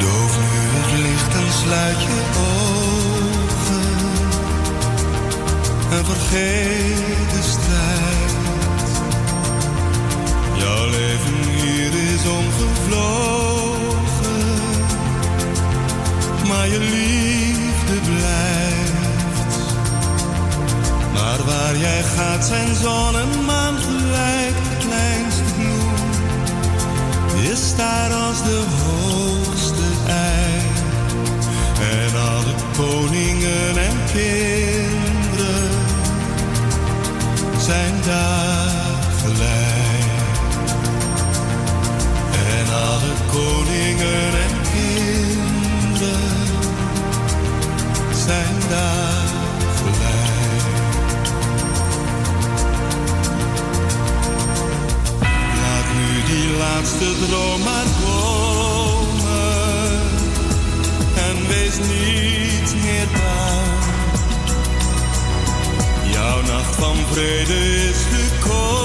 Doof nu het licht en sluit je ogen. En vergeet de strijd. Jouw leven hier is omgevlogen. Maar je liefde blijft. Maar waar jij gaat zijn zon en maan gelijk de kleinste bloem. Is daar als de hoogste koningen en kinderen zijn daar gelijk. En alle koningen en kinderen zijn daar gelijk. Laat nu die laatste droom maar komen niet meer. Jouw nacht van vrede is gekomen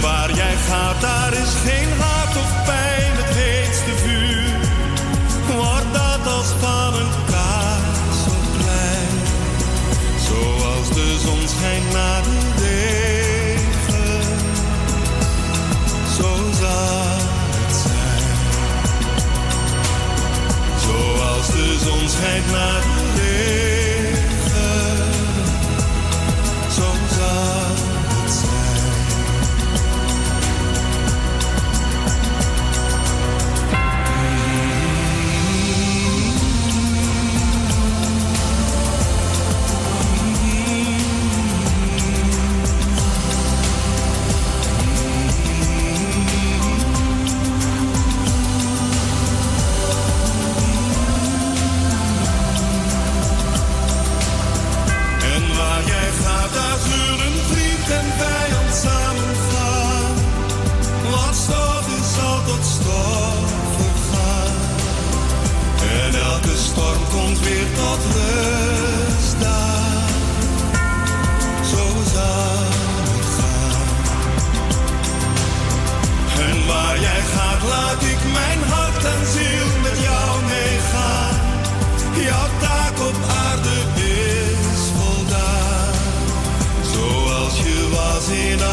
Waar jij gaat, daar is geen haat of pijn, het heetste vuur. Wordt dat als van een kaars op plein. Zoals de zon schijnt na de regen. Zo zal het zijn. Zoals de zon schijnt na de regen. Laat ik mijn hart en ziel met jou meegaan. Jouw taak op aarde is voldaan. Zoals je was in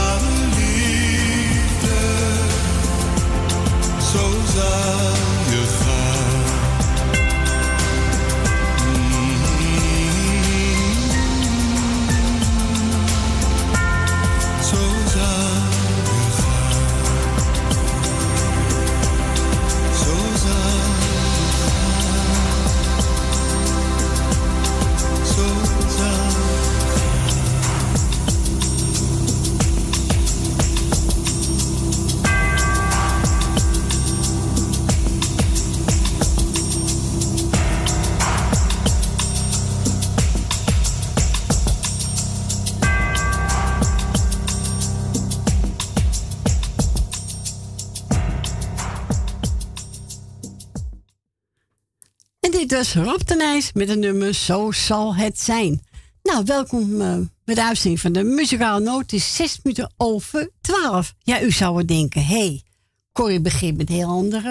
Was Rob de Nijs met een nummer Zo zal het zijn. Nou, welkom eh, bij de uitzending van de muzikale noot. Het is zes minuten over twaalf. Ja, u zou het denken, hé, hey, Corrie begint met heel andere,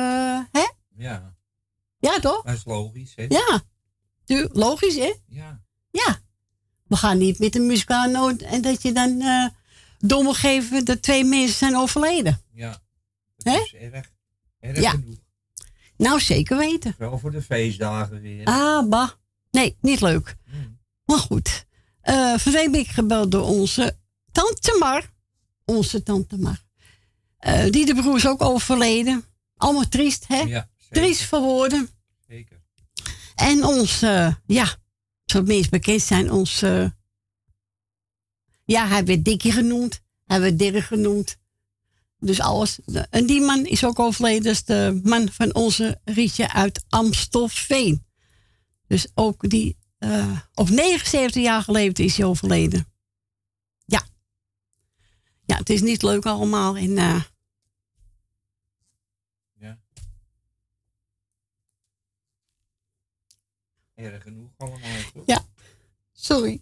hè? Ja, Ja, toch? dat is logisch, hè? Ja. Tu- Logisch, hè? Ja. Ja. We gaan niet met de muzikale noot en dat je dan eh door moet geven dat twee mensen zijn overleden. Ja. Hè? Dat is erg, erg Ja. genoeg. Nou, zeker weten. Wel voor de feestdagen weer. Ah, bah. Nee, niet leuk. Hmm. Maar goed. Eh van de week ben ik gebeld door onze tante Mar. Onze tante Mar. Eh, die de broer is ook overleden. Allemaal triest, hè? Ja, triest voor woorden. zeker. En ons, eh, ja, zo het meest bekend zijn, ons... eh, ja, hij werd Dikkie genoemd. Hij werd Dirk genoemd. Dus alles. En die man is ook overleden. Dat is de man van onze Rietje uit Amstelveen. Dus ook die uh, op 79 jaar geleefd is hij overleden. Ja. Ja, het is niet leuk allemaal. En, uh, ja. Erg genoeg allemaal. Toch? Ja. Sorry.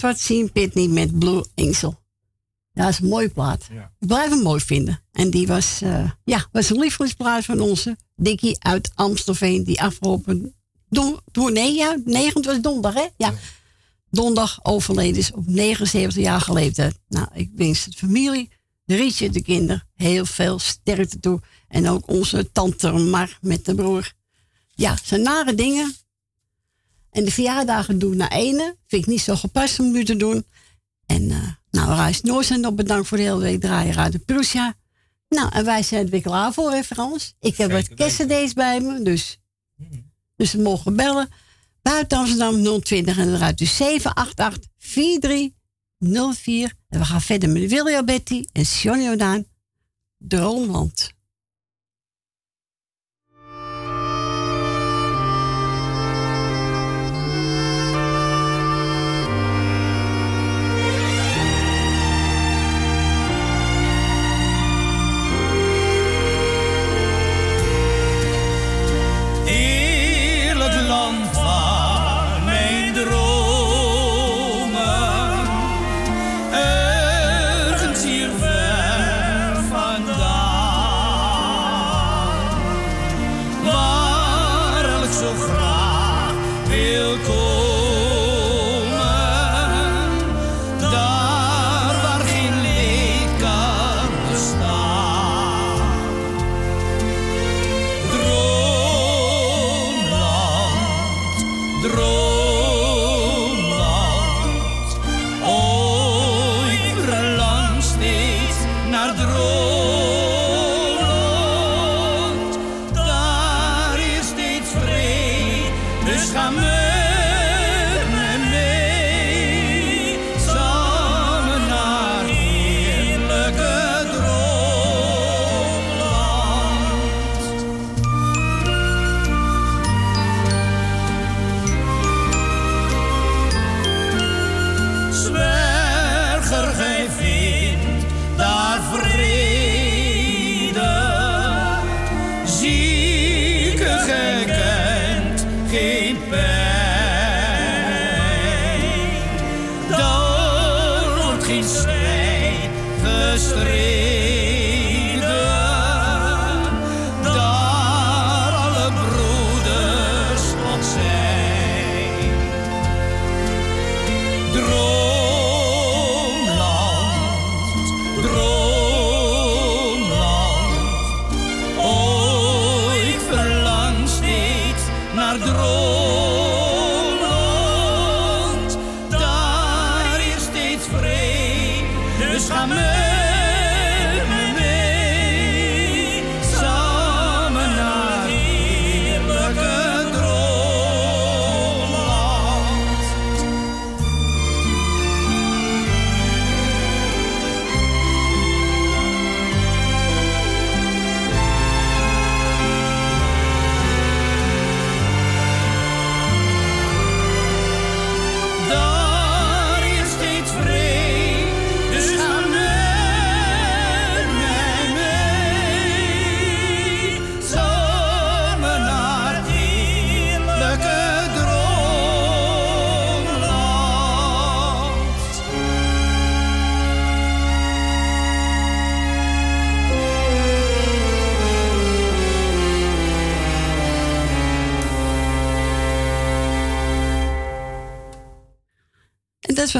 Wat zien, Pitney met Blue Angel. Ja, dat is een mooie plaat. Ja. Ik blijf hem mooi vinden. En die was, uh, ja, was een lievelingsplaat van onze Dikkie uit Amstelveen. Die afgelopen, don, nee, ja, 9, was donderdag, hè? Ja. Donderdag overleden is op 79 jaar geleefd. Nou, ik wens de familie, de Rietje, de kinderen, heel veel sterkte toe. En ook onze tante Mar met de broer. Ja, zijn nare dingen. En de verjaardagen doen naar ene. Vind ik niet zo gepast om nu te doen. En uh, nou, nog bedankt voor de hele week draaien uit de Prussia. Nou, en wij zijn er weer klaar voor, hè Frans? Ik heb wat kerstcd's bij me, dus, hmm. dus we mogen bellen. Buiten Amsterdam 020 en eruit dus 788 4304. En we gaan verder met William Betty en Johnny Jordaan. Droomland.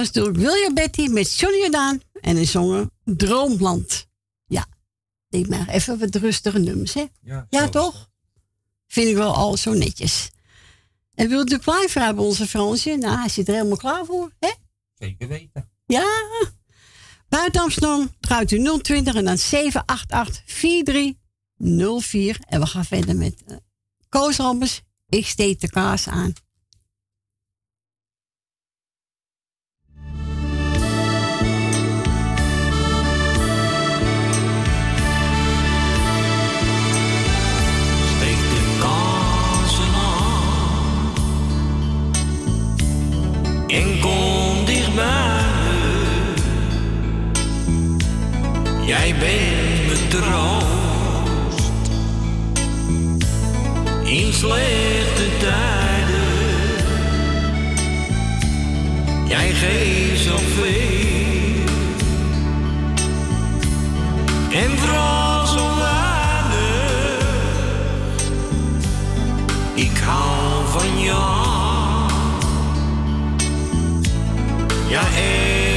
Was natuurlijk William Betty met Johnny Jordaan. En hij zongen Droomland. Ja, denk maar even wat rustige nummers, hè? Ja, ja toch? Vind ik wel al zo netjes. En wil de plaat hebben, onze Fransje? Nou, hij zit er helemaal klaar voor, hè? Zeker weten. Ja. Buiten Amsterdam draait u 020 en dan 788 4304. En we gaan verder met uh, Koos. Ik steek de kaas aan. En kom dichtbij Jij bent mijn troost in slechte tijden. Jij geeft zoveel. En vooral zo weinig. Ik hou van jou. Ja, echt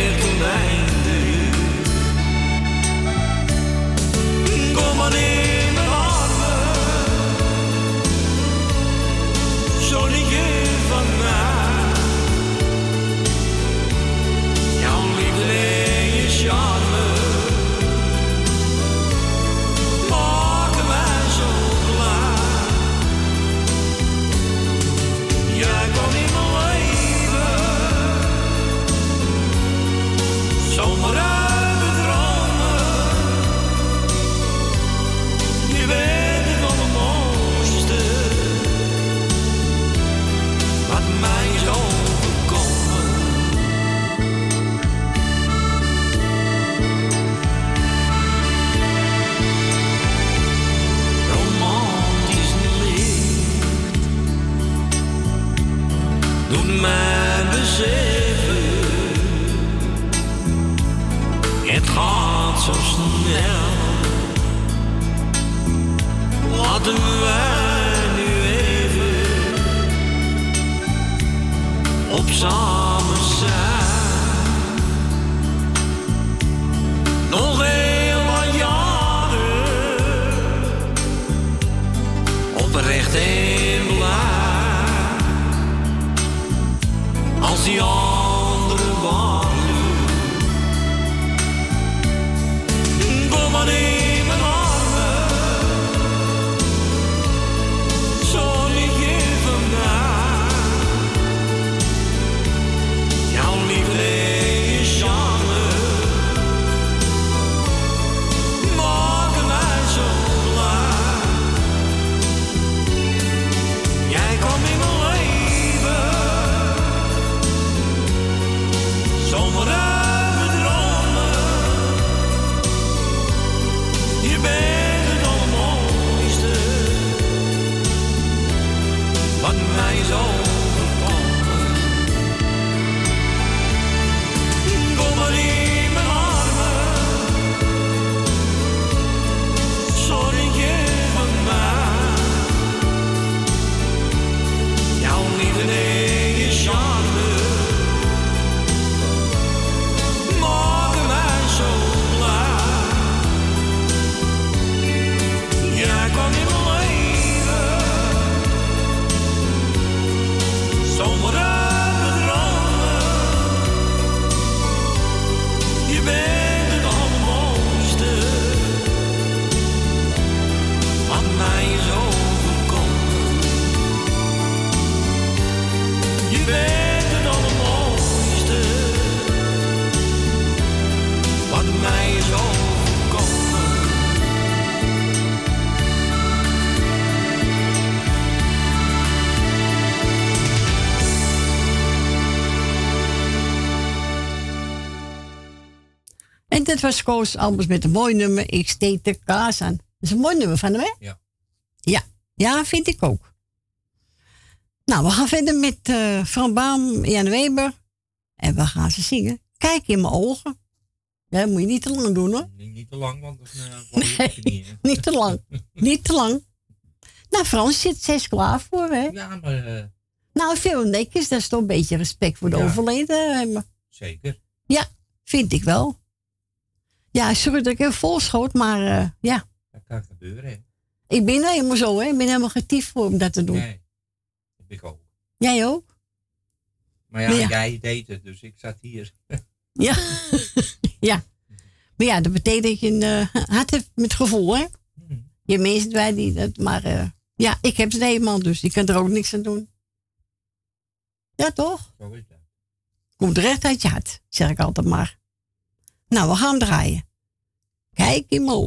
snel. Laten op Dit was Koos Albers met een mooi nummer. Ik steek de kaas aan. Dat is een mooi nummer van hem, hè? Ja. Ja, ja vind ik ook. Nou, we gaan verder met eh Van Baam, Jan Weber. En we gaan ze zingen. Kijk in mijn ogen. Dat moet je niet te lang doen, hoor. Niet, niet te lang, want dan uh, val je op je knieën. Niet te lang. niet te lang. Nou, Frans zit zes klaar voor, hè? Ja, maar eh, Nou, veel netjes. Dat is toch een beetje respect voor de Ja. overleden. zeker. Ja, vind ik wel. Ja, sorry dat ik even volschoot, maar eh, ja. Dat kan gebeuren, hè. Ik ben nou helemaal zo, hè. Ik ben helemaal getiefd voor om dat te doen. Nee, ik ook. Jij ook? Maar ja, Maar ja. jij deed het, dus ik zat hier. Ja. ja. Maar ja, dat betekent dat je een eh, hart hebt met gevoel, hè. Hm. Je mensen wij die dat, maar eh, ja, ik heb het eenmaal, dus ik kan er ook niks aan doen. Ja, toch? Zo is dat. Komt recht uit je hart, zeg ik altijd maar. Nou, we gaan draaien. Kijk in mijn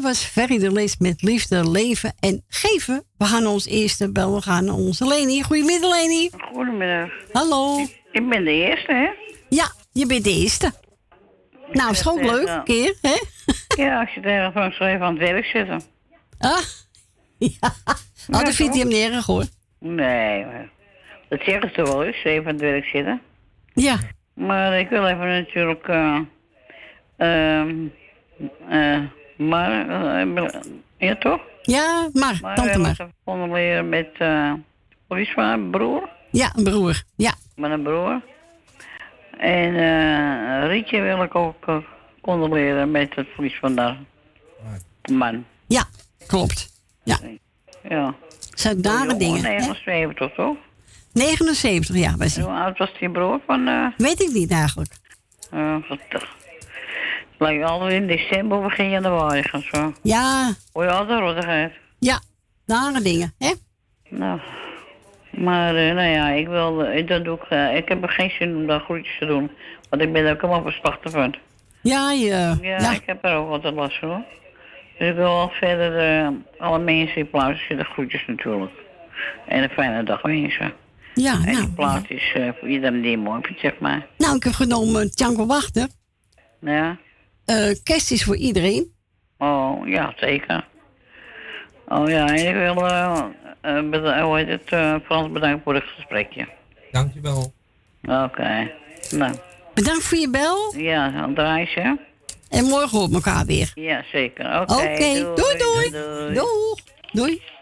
was Ferry de Lees met liefde, leven en geven. We gaan ons eerste bel. We gaan naar onze Leni. Goedemiddag, Leni. Goedemiddag. Hallo. Ik ben de eerste, hè? Ja, je bent de eerste. Nou, is ook zeg, leuk, een keer, hè? Ja, als je tegen van schrijven aan het werk zitten. Ah, ja. Oh, dat vindt hij hem niet erg, hoor. Nee, maar dat zeggen ze wel eens, even aan het werk zitten. Ja, Maar ik wil even natuurlijk... eh ehm eh maar, eh, ja toch? ja, maar, Maar tante we maar. moeten formuleren met, eh hoe is het broer? Ja, een broer. Ja, Met een broer. En eh Rietje wil ik ook condoleren met het verlies van haar man. ja, klopt. Ja, Ja. zijn nare dingen. hè? 79 toch? 79, ja. Hoe oud was die broer van... Weet ik niet eigenlijk. uh, lijkt altijd in december, begin januari gaan zo. Ja, Hoe je altijd rottigheid. ja, nare dingen, hè? Nou. Maar, eh, nou ja, ik wil... eh, dat doe ik, eh, ik heb er geen zin om daar groetjes te doen. Want ik ben er ook helemaal verslachten van. Ja, je, Ja, ja, ik heb er ook altijd last van. hoor. Dus ik wil wel verder alle mensen in plaats zitten groetjes natuurlijk. En een fijne dag wensen. ja, En die nou. plaats is voor iedereen die mooi vindt, zeg maar. Nou, ik heb genomen Django Wachter. Ja. Eh kerst is voor iedereen. Oh, ja, zeker. Oh ja, en ik wil, beda- hoe heet het, Frans bedanken voor het gesprekje. Dankjewel. Oké. Nou, Bedankt voor je bel. ja, aan het reisje. En morgen op elkaar weer. Ja, zeker. Oké, Oké, doei, doei. doei. Doeg. Doei. De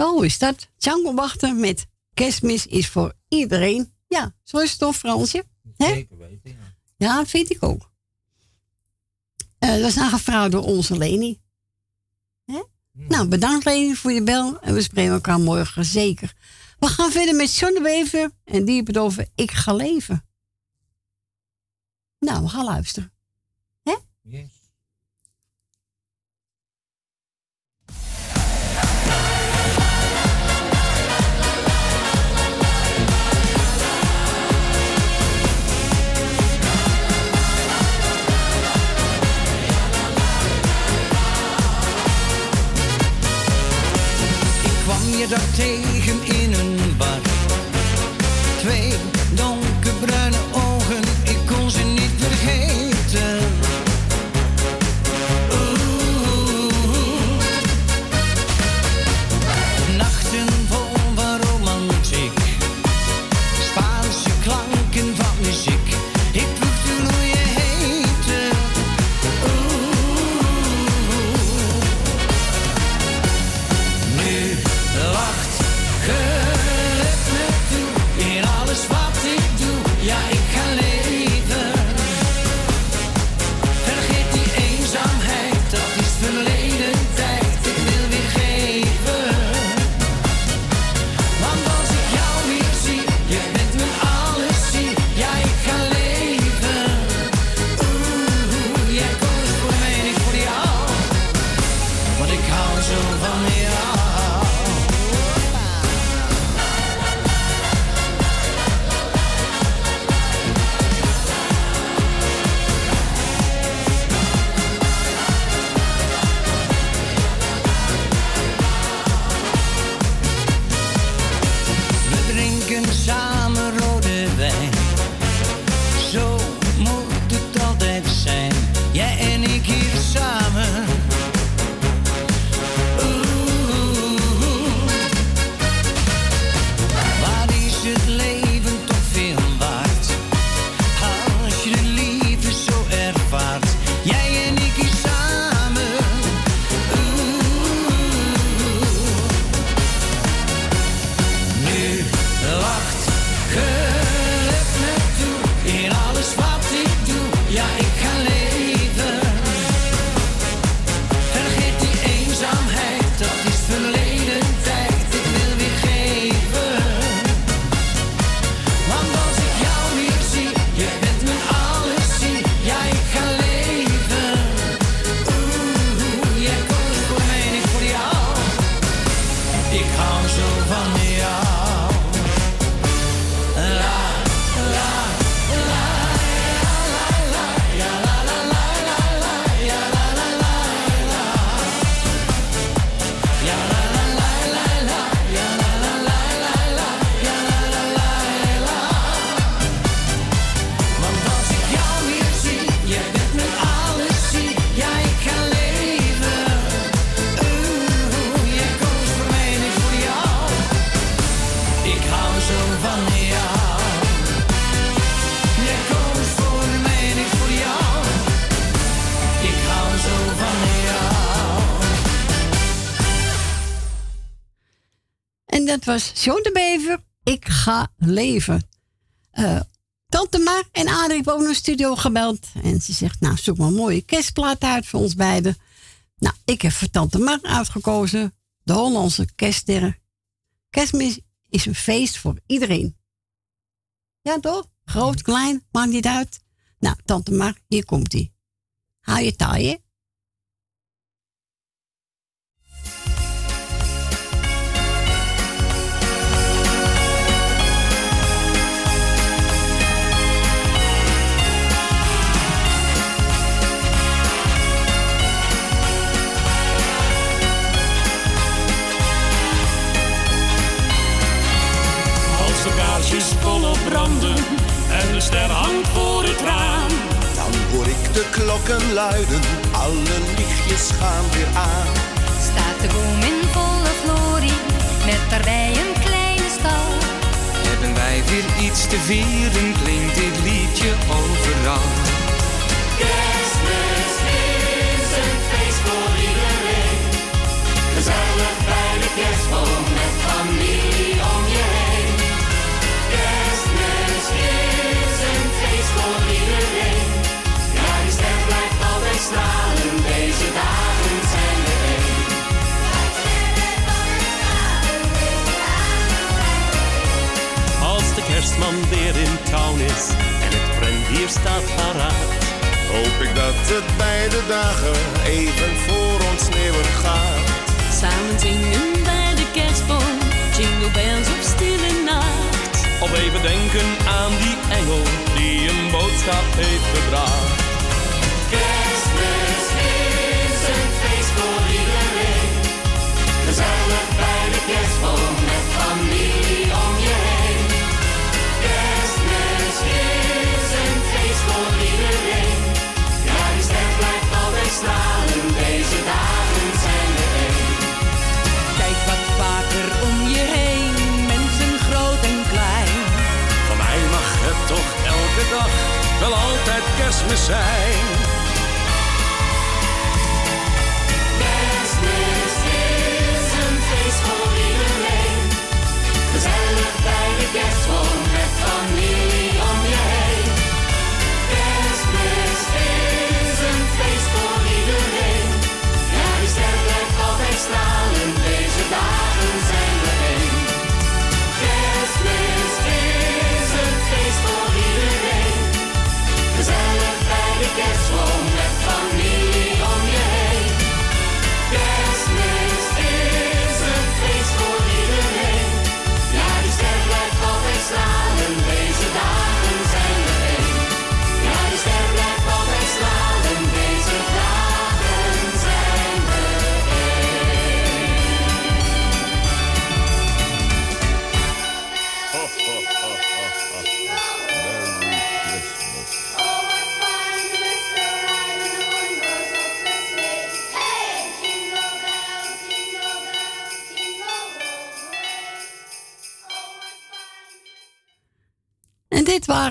Zo is dat. Tjango wachten met kerstmis is voor iedereen. Ja, zo is het toch, Fransje? Zeker weten, ja. Ja, vind ik ook. Uh, dat is aangevraagd door onze Leni. Hè? Hm. Nou, bedankt Leni voor je bel. En we spreken elkaar morgen zeker. We gaan verder met Zonneweven. En die heeft over Ik ga leven. Nou, we gaan luisteren. Hè? was John de Bever, Ik ga leven. Eh, Tante Mar en Adrie hebben ook naar studio gebeld. En ze zegt, nou, zoek maar een mooie kerstplaat uit voor ons beiden. Nou, ik heb voor Tante Mar uitgekozen. De Hollandse kerststerren. Kerstmis is een feest voor iedereen. Ja, toch? Groot, klein, maakt niet uit. Nou, Tante Mar, hier komt-ie. Hou je taaien. kaarsjes volop branden en de ster hangt voor het raam. Dan hoor ik de klokken luiden, alle lichtjes gaan weer aan. Staat de boom in volle glorie, met daarbij een kleine stal. Hebben wij weer iets te vieren, klinkt dit liedje overal. Kerstmis is een feest voor iedereen, gezellig bij de kerstboom. Kerstman weer in town is en het rendier staat paraat. Hoop ik dat het bij de dagen even voor ons sneeuwen gaat. Samen zingen bij de kerstboom, jingle bells op stille nacht. Of even denken aan die engel die een boodschap heeft gebracht. Kerstmis is een feest voor iedereen. Gezellig bij de kerstboom zijn.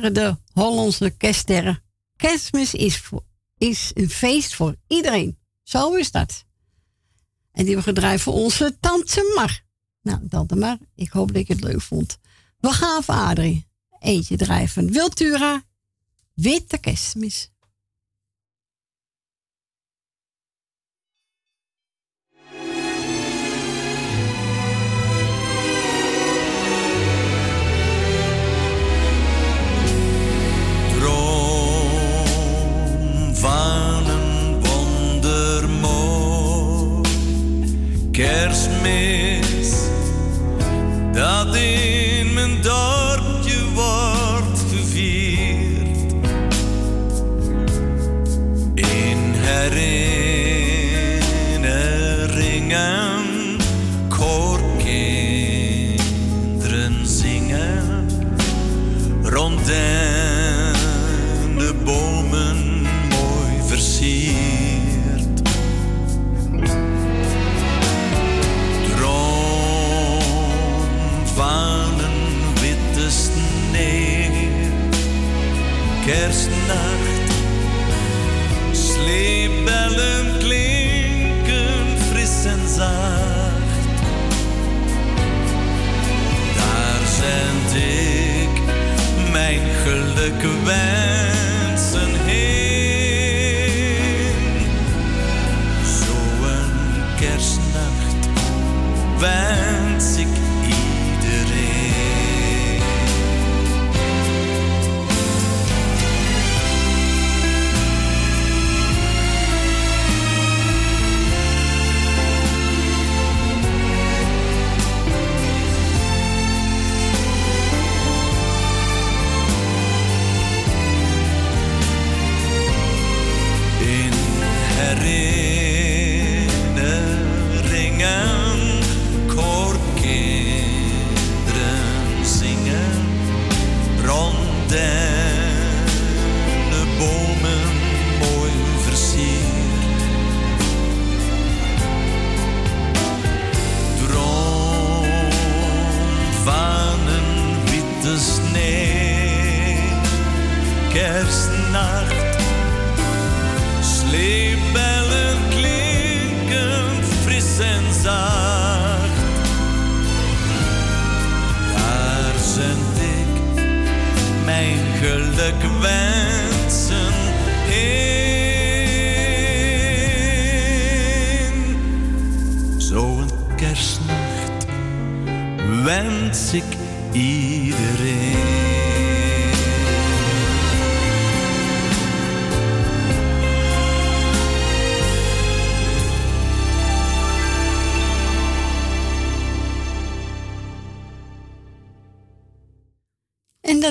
De Hollandse kerststerren. Kerstmis is, is een feest voor iedereen. Zo is dat. En die hebben gedraaid voor onze tante Mar. Nou, tante Mar, ik hoop dat je het leuk vond. We gaan voor Adrie. Eentje draaien van Wiltura. Witte kerstmis. Kerstmis dat in kerstnacht, sleepbellen klinken fris en zacht. Daar zend ik mijn geluk wensen wensen heen. Zo'n kerstnacht wens ik iedereen.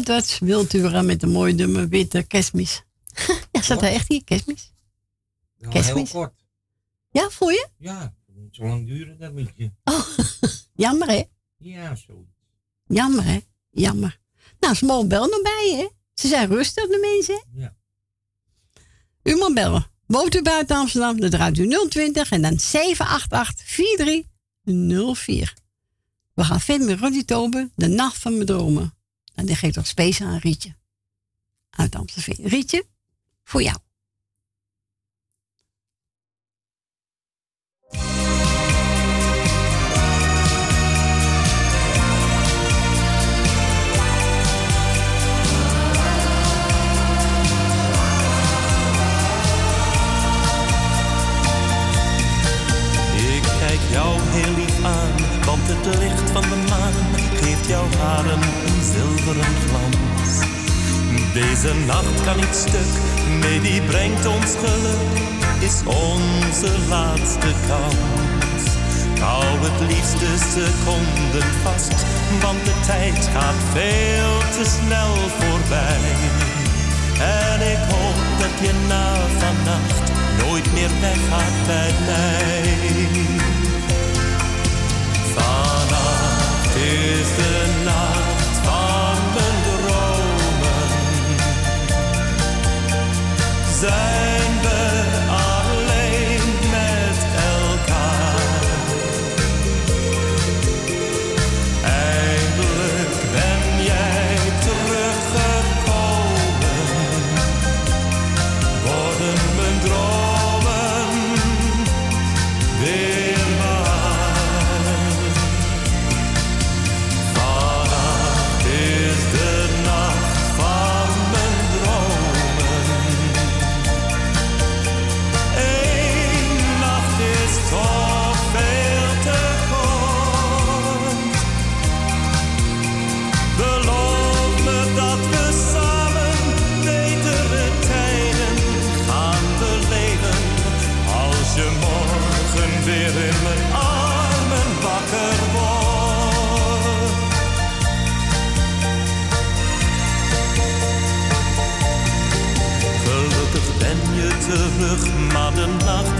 Dat was Wiltura met een mooi nummer Witte Kerstmis. ja, zat er echt hier, Kerstmis? Nou, heel Kerstmis. kort. Ja, voel je? Ja, niet zo lang duren dat liedje. Jammer, hè? Ja, zo. Jammer, hè? Jammer. Nou, ze mogen bel nog bij, hè? Ze zijn rustig, de mensen. hè? Ja. U mag bellen. Woont u buiten Amsterdam, dan draait u 020 en dan 788 4304. We gaan verder met Ronnie Tober, De Nacht van Mijn Dromen. En die geeft toch speciaal aan Rietje. Uit Amstelveen. Rietje, voor jou. Die brengt ons geluk, is onze laatste kans. Hou het liefste seconden vast, want de tijd gaat veel te snel voorbij. En ik hoop dat je na vannacht nooit meer weggaat bij mij. Vannacht is de nacht van Zijn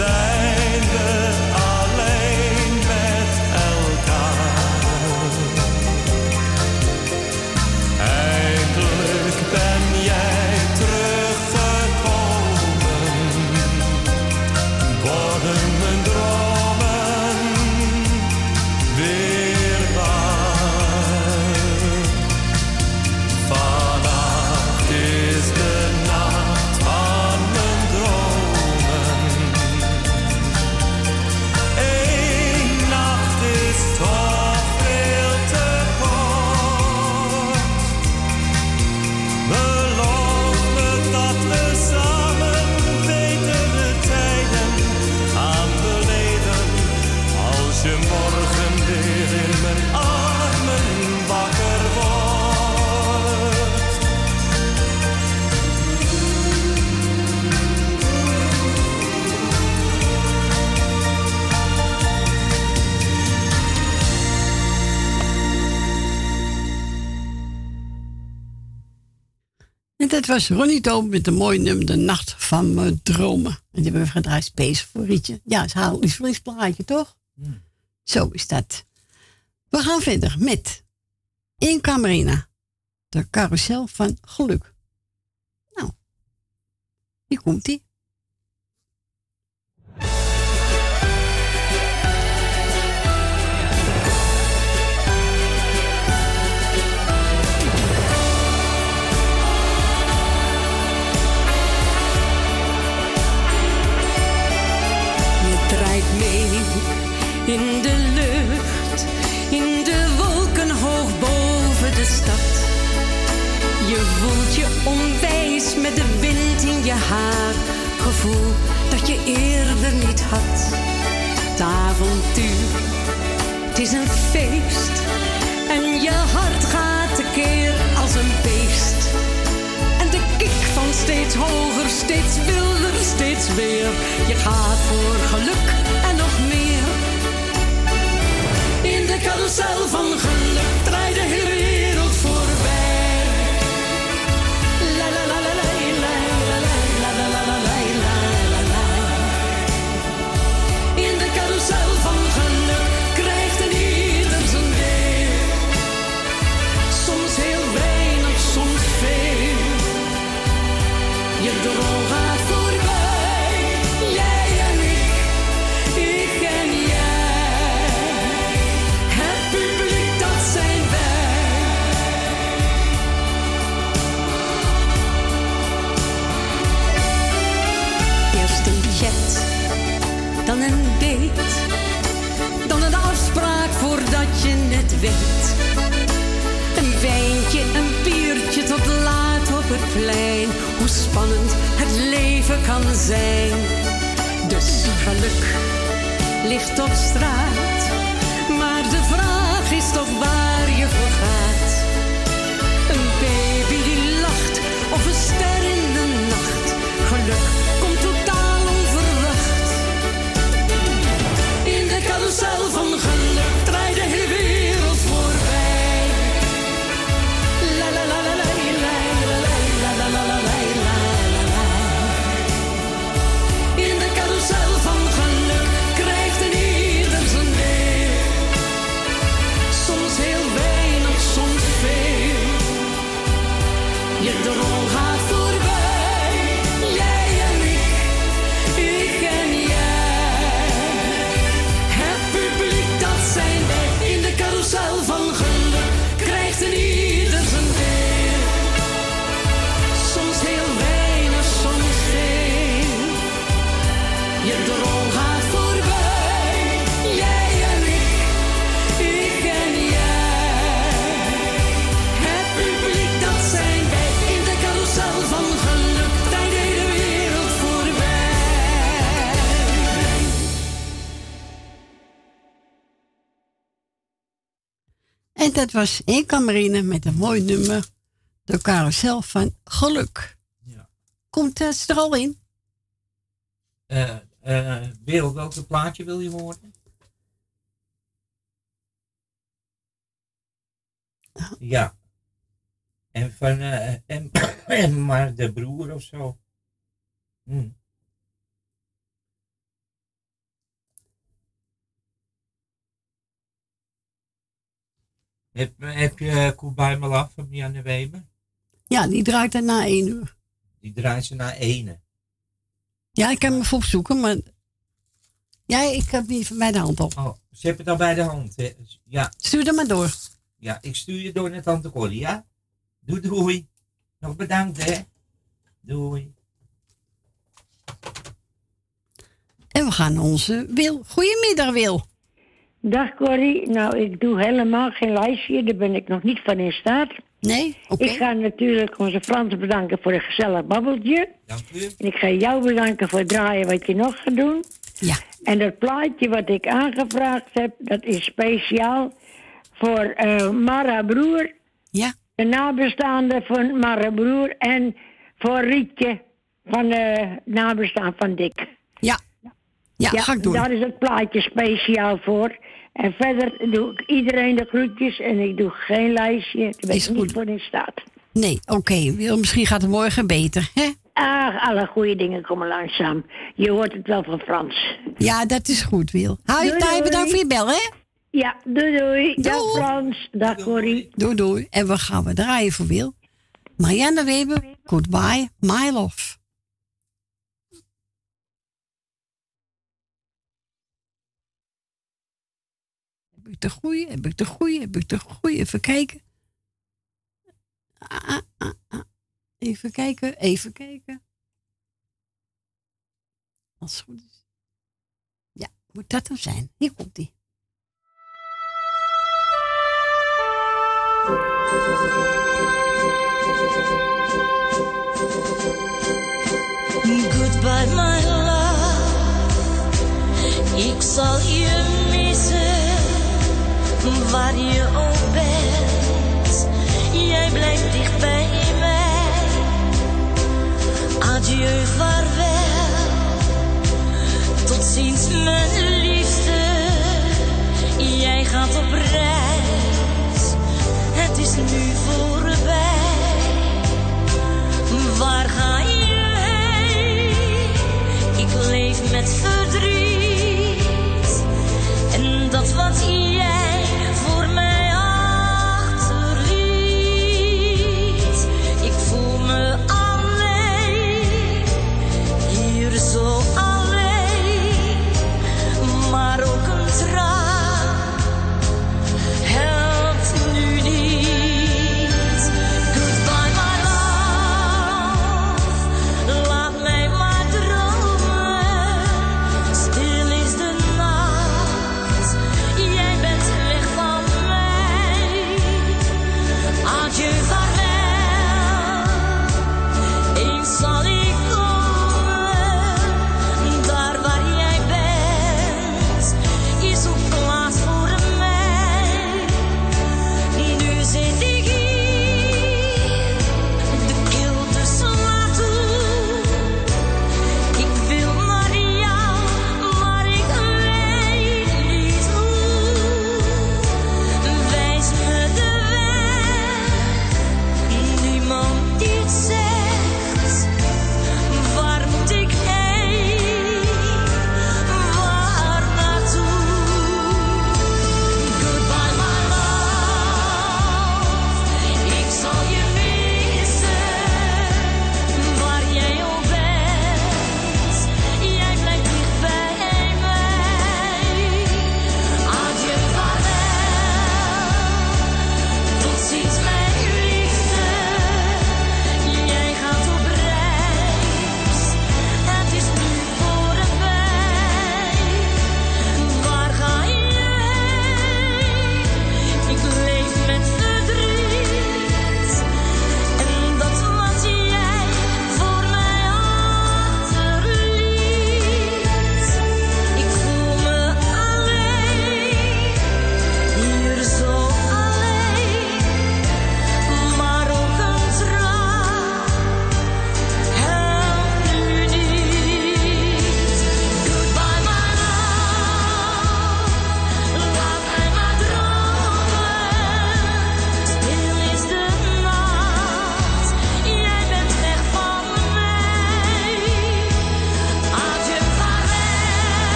Zijn we dat was Ronnie Tober met een mooi nummer, De Nacht van Mijn Dromen. En die hebben we gedraaid, Space voor Rietje. Ja, het is haar lievelingsplaatje, toch? Zo is dat. We gaan verder met In Camerina, de carousel van geluk. Nou, hier komt In de lucht, in de wolken hoog boven de stad. Je voelt je onwijs met de wind in je haar. Gevoel dat je eerder niet had. Het avontuur, het is een feest. En je hart gaat tekeer als een beest. En de kick van steeds hoger, steeds wilder, steeds weer. Je gaat voor geluk en nog meer carousel van geluk. Draai de plein. Hoe spannend het leven kan zijn. Dus geluk ligt op straat. Dat was Inka Marine met een mooi nummer. De carousel van geluk. Komt het er al in? Eh, eh, Wil, welke plaatje wil je horen? Ja. En van, eh, en, en maar de broer of zo. Hm. Heb, heb je Koebij Malaf van Janne Weber? Ja, die draait er na één uur. Die draait ze naar ene. Ja, ik kan hem even opzoeken, maar... Ja, ik heb die van bij de hand op. Oh, ze hebben het al bij de hand. Hè? Ja. Stuur er maar door. Ja, ik stuur je door naar Tante Corrie, ja? Doei, doei. Nog bedankt, hè? Doei. En we gaan onze Wil. Goedemiddag, Wil. Dag Corrie. Nou, ik doe helemaal geen lijstje. Daar ben ik nog niet van in staat. Nee? Oké. Ik ga natuurlijk onze Frans bedanken voor een gezellig babbeltje. Dank u. En ik ga jou bedanken voor het draaien wat je nog gaat doen. Ja. En dat plaatje wat ik aangevraagd heb, dat is speciaal voor eh Mara Broer. Ja. De nabestaande van Mara Broer. En voor Rietje van de nabestaan van Dick. Ja. Ja, ga ik doen. Daar is het plaatje speciaal voor. En verder doe ik iedereen de groetjes en ik doe geen lijstje. Daar ben Is ik niet goed. voor in staat. Nee, oké. Wil, misschien gaat het morgen beter, hè? Ah, alle goede dingen komen langzaam. Je hoort het wel van Frans. Ja, dat is goed, Wil. Hou je doei. bedankt voor je bel, hè? Ja, doei doei. Dag. Frans. Dag Corrie. Doei, doei. En we gaan we draaien voor Wil. Marianne Weber, goodbye, my love. Ik de goeie? Heb ik de goeie? Heb ik de goeie? Even kijken. Ah, ah, ah. Even kijken, even kijken. Als het goed is. Ja, moet dat dan zijn? Hier komt ie. Goodbye my love, ik zal je waar je ook bent. Jij blijft dicht bij mij. Adieu, vaarwel, tot ziens mijn liefste. Jij gaat op reis, het is nu voorbij. Waar ga je heen? Ik leef met verdriet. En dat wat jij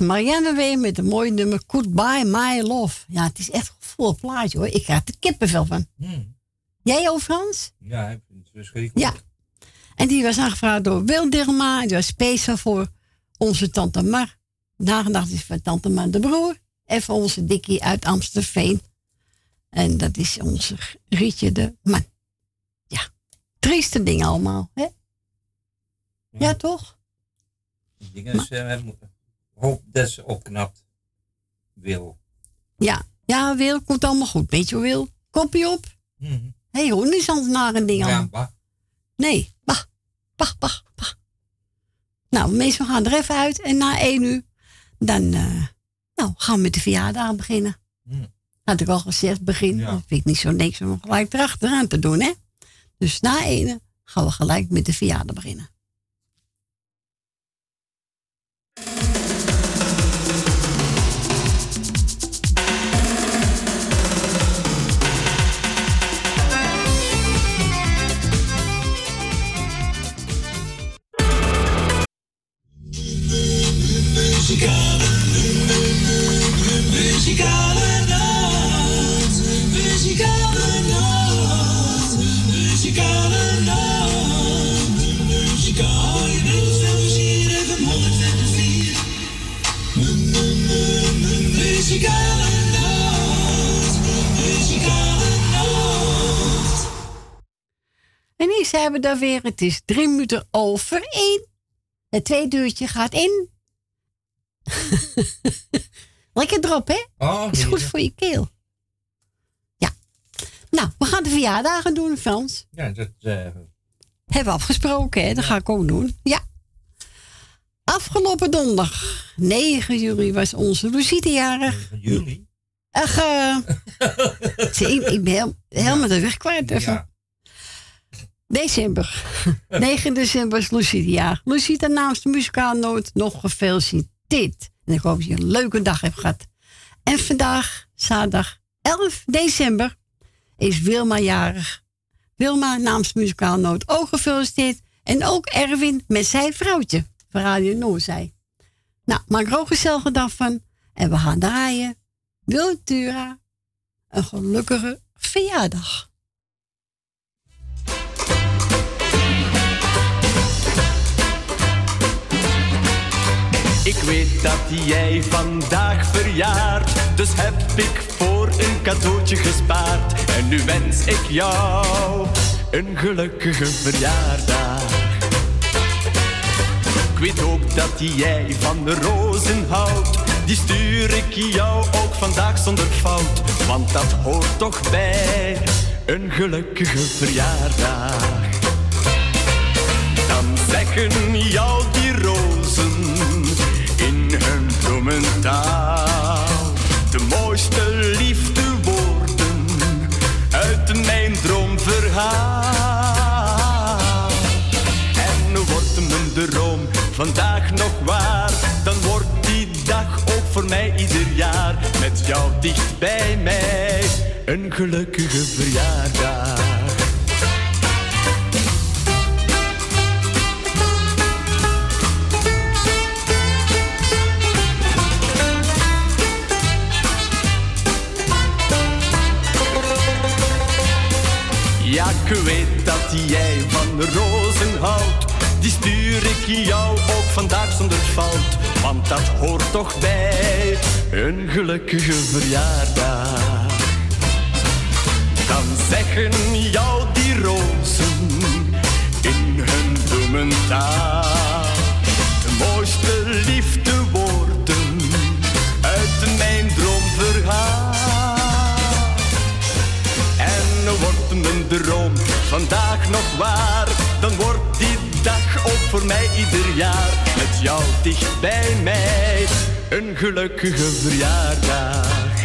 Marianne W. met een mooi nummer Goodbye My Love. Ja, het is echt een vol plaatje hoor. Ik krijg er kippenvel van. Hmm. Jij ook, Frans? Ja, ik vind het verschrikkelijk. Ja. En die was aangevraagd door Wil Dirma. Die was speciaal voor onze tante Mar. Nagedacht is voor tante Mar de broer. En voor onze Dikkie uit Amstelveen. En dat is onze Rietje de man. Ja, trieste dingen allemaal. Hè? Ja, toch? Het ding hoop dat ze opknapt. Wil. Ja, ja, Wil, komt allemaal goed. Weet je Wil? Kopje op. Mhm. Hé, hey, hoor, niet zo'n nare ding Ja, aan. bah. Nee, bah, bah, bah, bah. Nou, meestal gaan er even uit. En na één uur, dan eh, nou, gaan we met de verjaardag beginnen. Hmm. Had ik al gezegd, begin. Ja. Dat vind ik niet zo niks om gelijk erachteraan te doen, hè. Dus na één gaan we gelijk met de verjaardag beginnen. Muzikale, muzikale nacht, muzikale nacht. muzikale nacht. Muzikale nacht. hier even 104. De, de, de, de muzikale nacht. Muzikale nacht. En hier zijn we dan weer. Het is drie minuten over één. Het tweede uurtje gaat in. Lekker erop, hè? Oh, is goed voor je keel. Ja. Nou, we gaan de verjaardagen doen, Frans. Ja, dat... eh, Hebben we afgesproken, hè? Dat ga ik ook doen. Ja. Afgelopen donderdag, 9 juli, was onze Lucide jarig. Juli? Ach, zie, ik, ik ben heel- helemaal de weg kwijt even. Ja. December. 9 december is Lucide jarig. Lucide namens de muzikaal noot nog gefeliciteerd. En ik hoop dat je een leuke dag hebt gehad. En vandaag, zaterdag 11 december, is Wilma jarig. Wilma namens muzikaal noot ook gefeliciteerd. En ook Erwin met zijn vrouwtje van Radio Noorzij. Nou, maak er ook een gezellige dag van. En we gaan draaien. Wiltura, een gelukkige verjaardag. Ik weet dat jij vandaag verjaart, dus heb ik voor een cadeautje gespaard. En nu wens ik jou een gelukkige verjaardag. Ik weet ook dat jij van de rozen houdt, die stuur ik jou ook vandaag zonder fout. Want dat hoort toch bij een gelukkige verjaardag. Dan zeggen jou die rozen hun bloementaal de mooiste liefdewoorden uit mijn droomverhaal. En wordt mijn droom vandaag nog waar, dan wordt die dag ook voor mij ieder jaar met jou dicht bij mij een gelukkige verjaardag. Ik weet dat jij van rozen houdt. Die stuur ik jou ook vandaag zonder fout. Want dat hoort toch bij een gelukkige verjaardag. Dan zeggen jou die rozen in hun bloementaal. En wordt mijn droom vandaag nog waar, dan wordt die dag ook voor mij ieder jaar met jou dicht bij mij. Een gelukkige verjaardag,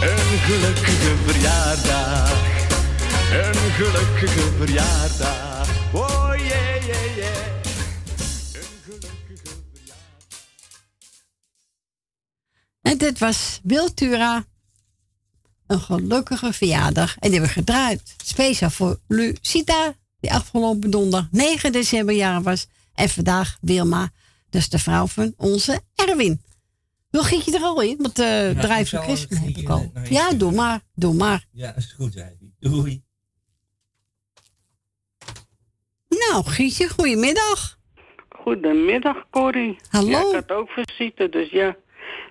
een gelukkige verjaardag, een gelukkige verjaardag. Oh yeah, yeah, yeah. En dit was Wiltura. Een gelukkige verjaardag. En die hebben we gedraaid. Speciaal voor Lucita. Die afgelopen donderdag 9 december jaar was. En vandaag Wilma. Dus de vrouw van onze Erwin. Wil Gietje er al in? Want de ik drijf van zal Christen heb ik al. Ja, doe maar. Doe maar. Ja, is goed, zei hij. Doei. Nou, Gietje, goedemiddag. Goedemiddag, Corrie. Hallo. Ja, ik had ook visite, dus ja.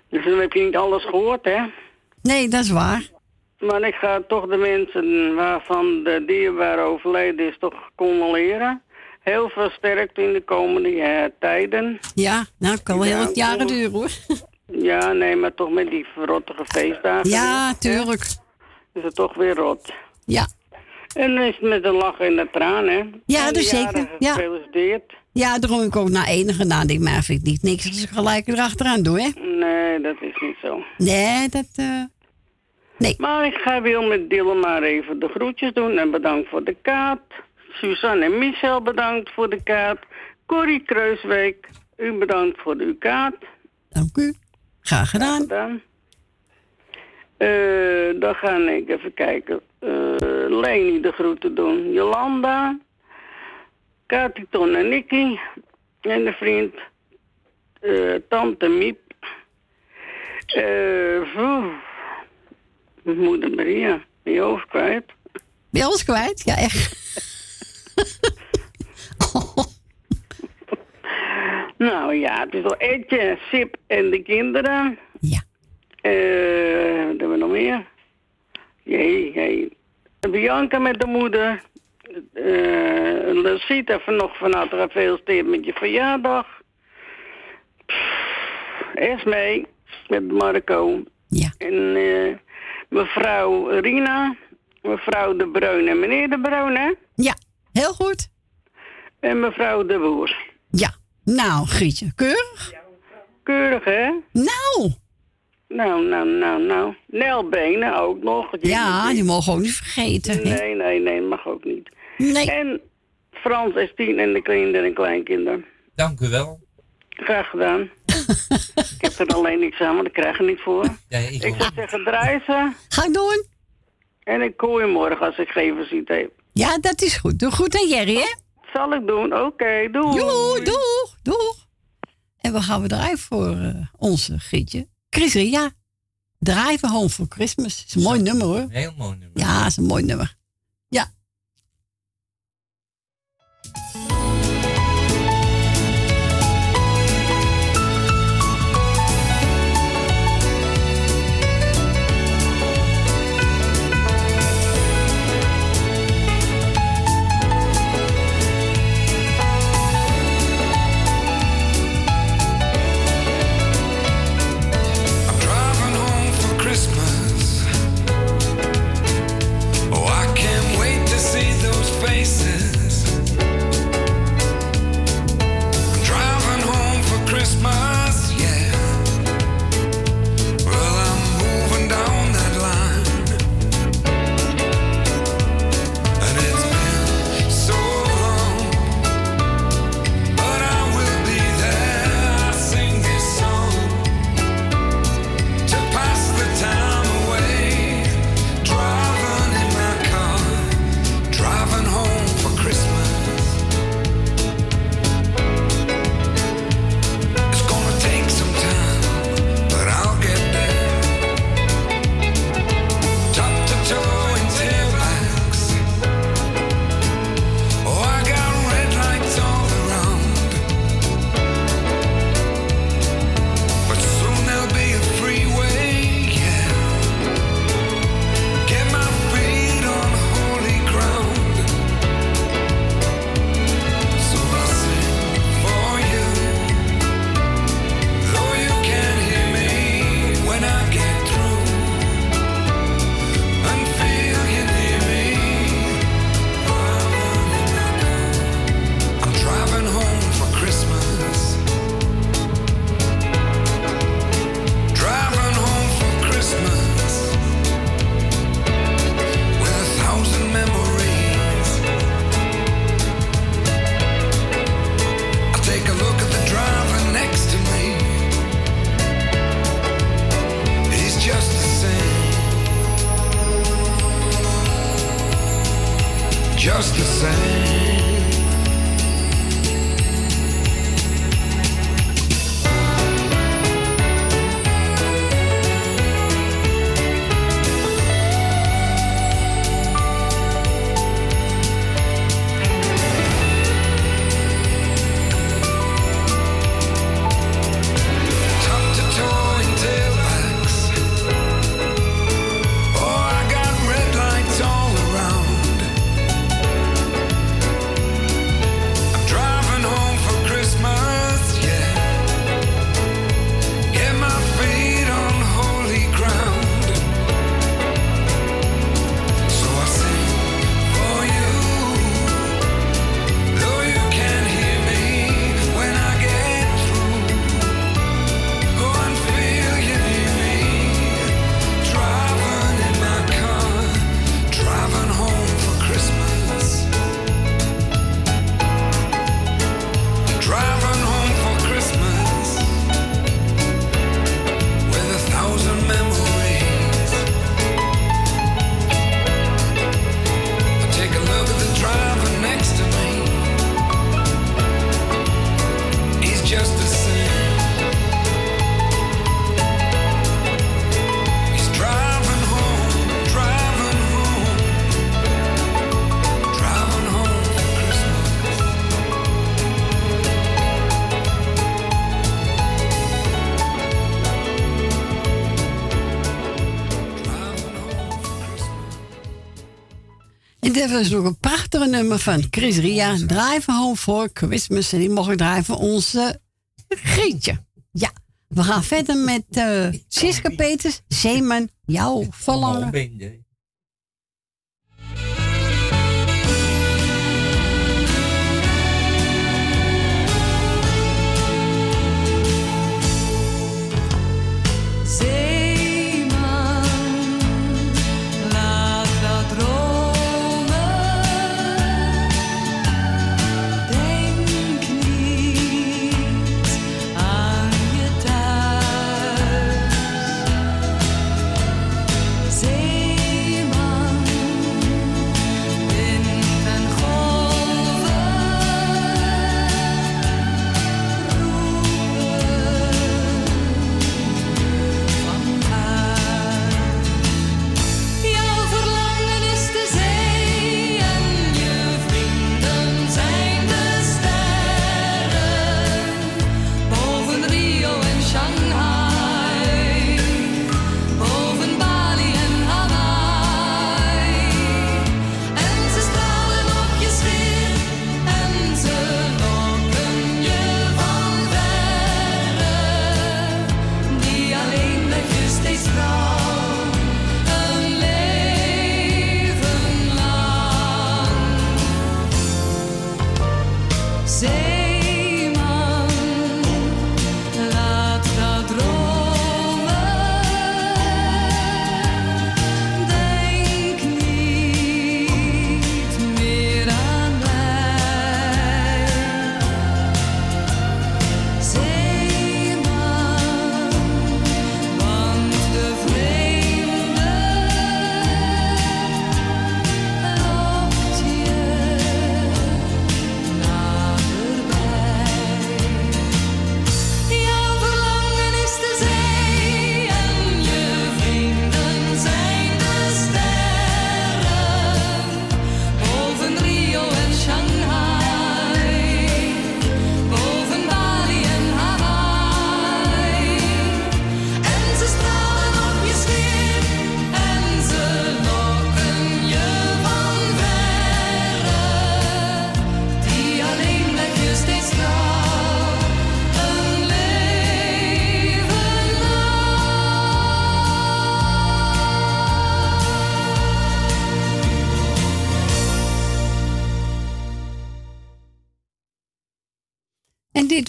Dus dan heb je niet alles gehoord, hè? Nee, dat is waar. Maar ik ga toch de mensen waarvan de dierbare overleden is toch condoleren. Heel veel sterkte in de komende eh, tijden. Ja, nou, kan wel heel wat jaren duren hoor. Ja, nee, maar toch met die verrottige feestdagen. Ja, weer, tuurlijk. hè? Is het toch weer rot. Ja. En is het met een lach en een traan, hè? Ja, En dus zeker, ja. Gefeliciteerd. Ja, daarom ik ook naar enige nadeel. Maar vind ik niet niks als ik gelijk erachteraan doe, hè? Nee, dat is niet zo. Nee, dat... eh, Nee. Maar ik ga wil met Dylan maar even de groetjes doen. En bedankt voor de kaart. Suzanne en Michel bedankt voor de kaart. Corrie Kreusweek, u bedankt voor uw kaart. Dank u. Graag gedaan. gedaan. Eh, dan ga ik even kijken. Eh Leni de groeten doen. Jolanda. Katiton en Nicky. En de vriend. eh, Tante Miep. Eh, poeh. Moeder Maria, ben je hoofd kwijt? Ben je kwijt? Ja, echt. Nou ja, het is al Edje, Sip en de kinderen. Ja. Eh, wat hebben we nog meer? Jee, jee. Bianca met de moeder. Eh, uh, Lucita van nog van harte gefeliciteerd met je verjaardag. Pff, Esme met Marco. Ja. En... eh mevrouw Rina, mevrouw De Bruin en meneer De Bruin, hè? Ja, heel goed. En mevrouw De Boer. Ja. Nou, Grietje, keurig? Keurig, hè? Nou. Nou, nou, nou, nou. Nelbenen ook nog. Ja, die mogen ook niet vergeten. hè? Nee, nee, nee, mag ook niet. Nee. En Frans en Tien en de kinderen en kleinkinderen. Dank u wel. Graag gedaan. Ik heb er alleen niks aan, want ik krijg er niet voor. Ja, ik, Ik zou zeggen, draai ze. Ga ik doen. En ik kooi je morgen als ik geen visite heb. Ja, dat is goed. Doe goed aan Jerry, hè? Zal ik doen. Oké, doei. Doei, doeg, doeg. En we gaan we draaien voor eh, onze Grietje. Chris Ria. Drive Home for Christmas. Is een mooi nummer, hoor. Heel mooi nummer. Ja, is een mooi nummer. Ja. Was nog een prachtige nummer van Chris Ria. Drive Home for Christmas. En die mogen draaien voor onze Grietje. Ja, we gaan verder met eh Siska Peters. Zeeman, jouw verlangen.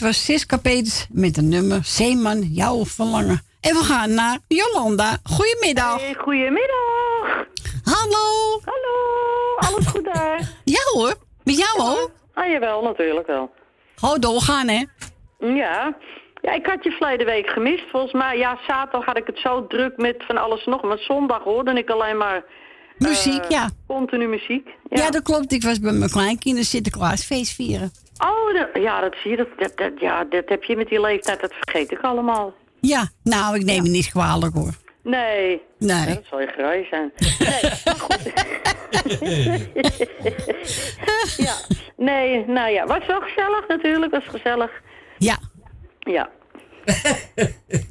Was Siska Peters met een nummer Zeeman, jouw verlangen. En we gaan naar Jolanda. Goedemiddag. Hey, goedemiddag. Hallo. Hallo, alles goed daar? Ja hoor, met jou hoor. Ah, jawel, natuurlijk wel. Gewoon doorgaan hè. Ja. Ja, ik had je verleden week gemist. Volgens mij, ja, zaterdag had ik het zo druk met van alles nog. Maar zondag hoorde ik alleen maar... Muziek, eh, ja. Continu muziek. Ja. dat klopt. Ik was bij mijn kleinkinderen Sinterklaasfeest vieren. Oh, dat- ja, dat zie je. Dat, dat, dat- ja, dat heb je met die leeftijd, dat vergeet ik allemaal. Ja, nou, ik neem het niet kwalijk hoor. Nee. Nee. Ja, dat zal je graai zijn. Nee, maar goed. ja, nee, nou ja, was wel gezellig natuurlijk, was gezellig. Ja. Ja.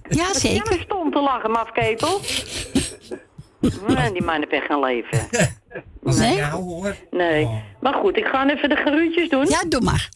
Ja, zeker. Ja, stond te lachen, mafketel. Nee, die man heeft echt geen leven. Nee? Hoor. Nee. Maar goed, ik ga even de geruutjes doen. Ja, doe maar.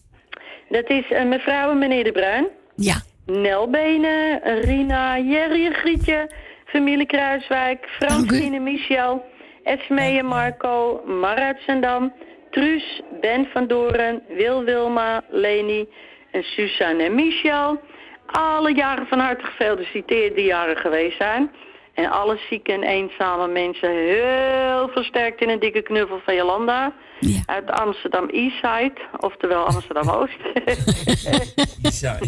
Dat is eh, mevrouw en meneer De Bruin. Ja. Nelbenen, Rina, Jerry en Grietje, familie Kruiswijk, Francine, Michel, Esmee en Marco, Mar uit Zendam, Truus, Ben van Doren, Wil Wilma, Leni en Suzanne en Michel. Alle jaren van harte gefeliciteerd die jaren geweest zijn. En alle zieke en eenzame mensen heel versterkt in een dikke knuffel van Jolanda. Uit Amsterdam Eastside, oftewel Amsterdam Oost. ja.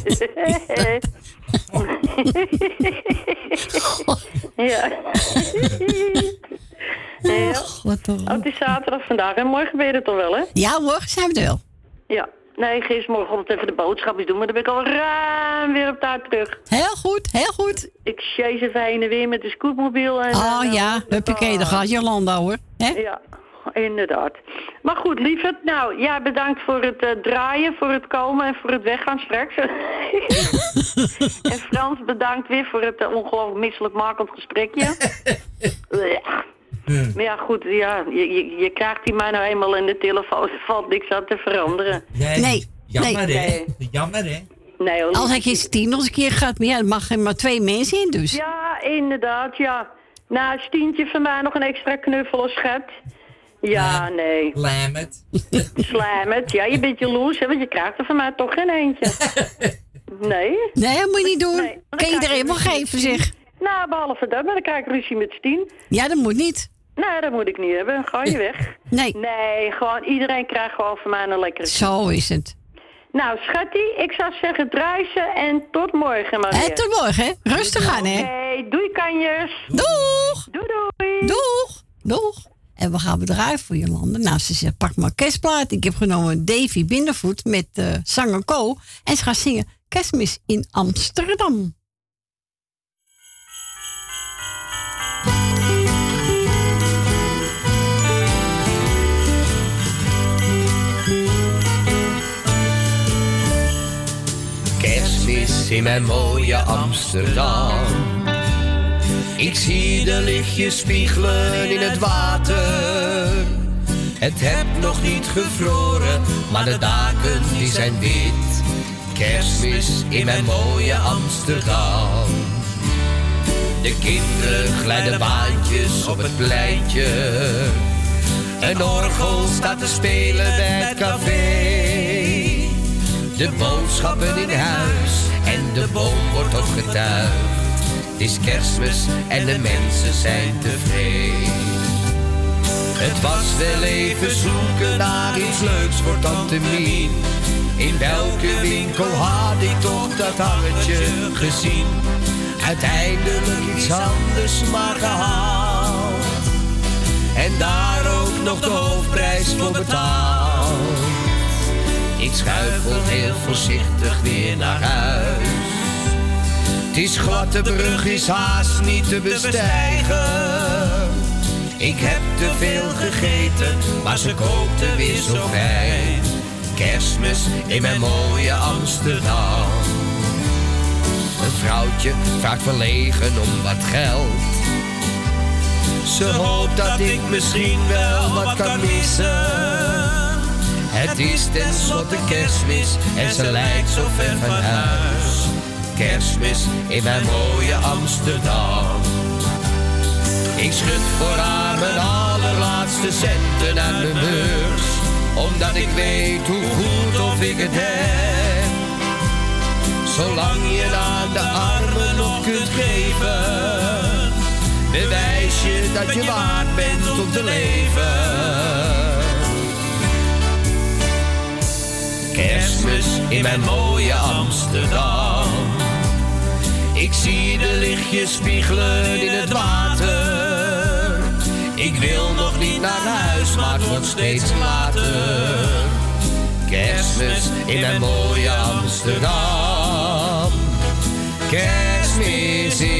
ja. Wat Oh, het is zaterdag vandaag en morgen ben je er toch wel, hè? Ja hoor, zijn we er wel. Ja. Nee, gistermorgen even de boodschapjes doen, maar dan ben ik al ruim weer op tijd terug. Heel goed, heel goed. Ik chase even heen en weer met de scootmobiel. En, Oh eh, ja, huppakee, daar gaat Jolanda hoor. Hè? Ja, inderdaad. Maar goed, lieverd. Nou, ja, bedankt voor het eh, draaien, voor het komen en voor het weggaan straks. en Frans, bedankt weer voor het eh, ongelooflijk misselijkmakend gesprekje. ja. Hm. Maar ja, goed, ja, je, je, je krijgt die maar nou eenmaal in de telefoon. Er valt niks aan te veranderen. Nee. Jammer, nee. hè? Jammer, hè? Nee, hoor. Als ik eens tien nog eens een keer gaat, maar ja, er mag er maar twee mensen in dus. Ja, inderdaad, ja. Nou, Stientje van mij nog een extra knuffel of schat. Ja, nee. Slam het. Slam het. Ja, je bent jaloers, hè, want je krijgt er van mij toch geen eentje. Nee? Nee, dat moet je niet doen. Nee, kan iedereen je wel geven, zeg. Nou, behalve dat, maar dan krijg ik ruzie met Stien. Ja, dat moet niet. Nee, dat moet ik niet hebben. Ga je weg. Nee. Nee, gewoon iedereen krijgt gewoon van mij een lekkere Zo is het. Nou, schattie, ik zou zeggen ze en tot morgen maar weer. tot morgen, hè? Rustig aan, hè? Oké, doei kanjers. Doeg! Doei, doei. Doeg! Doeg! En we gaan bedrijven voor Jolande. Nou, ze zegt, pak maar kerstplaat. Ik heb genomen Davy Bindervoet met eh zanger Co. En ze gaat zingen Kerstmis in Amsterdam. In mijn mooie Amsterdam. Ik zie de lichtjes spiegelen in het water. Het heb nog niet gevroren, maar de daken die zijn wit. Kerstmis in mijn mooie Amsterdam. De kinderen glijden baantjes op het pleintje. Een orgel staat te spelen bij het café. De boodschappen in huis en de boom wordt opgetuigd. Het is kerstmis en de mensen zijn tevreden. Het was wel even zoeken naar iets leuks voor tante Mien. In welke winkel had ik toch dat hangertje gezien? Uiteindelijk iets anders maar gehaald. En daar ook nog de hoofdprijs voor betaald. Ik schuifel heel voorzichtig weer naar huis. Het is brug is haast niet te bestijgen. Ik heb te veel gegeten, maar ze kookte weer zo fijn. Kerstmis in mijn mooie Amsterdam. Een vrouwtje vraagt verlegen om wat geld. Ze hoopt dat ik misschien wel wat kan missen. Het is tenslotte kerstmis en ze lijkt zo ver van huis. Kerstmis in mijn mooie Amsterdam. Ik schud voor haar mijn allerlaatste centen uit mijn beurs. Omdat ik weet hoe goed of ik het heb. Zolang je aan de armen nog kunt geven. Bewijs je dat je waard bent om te leven. Kerstmis in mijn mooie Amsterdam. Ik zie de lichtjes spiegelen in het water. Ik wil nog niet naar huis, maar het wordt steeds later. Kerstmis in mijn mooie Amsterdam. Kerstmis in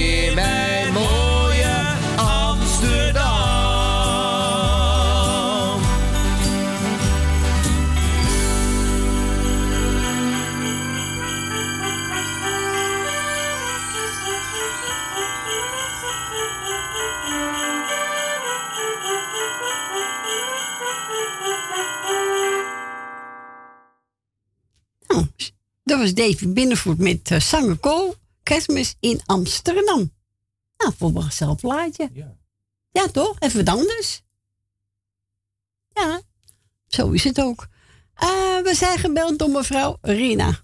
Dat was Davy Binnenvoet met uh, zanger Co. Kerstmis in Amsterdam. Nou, voor een gezellig plaatje. Ja. Ja, toch? Even wat anders. Ja, zo is het ook. Eh, we zijn gebeld door mevrouw Rina.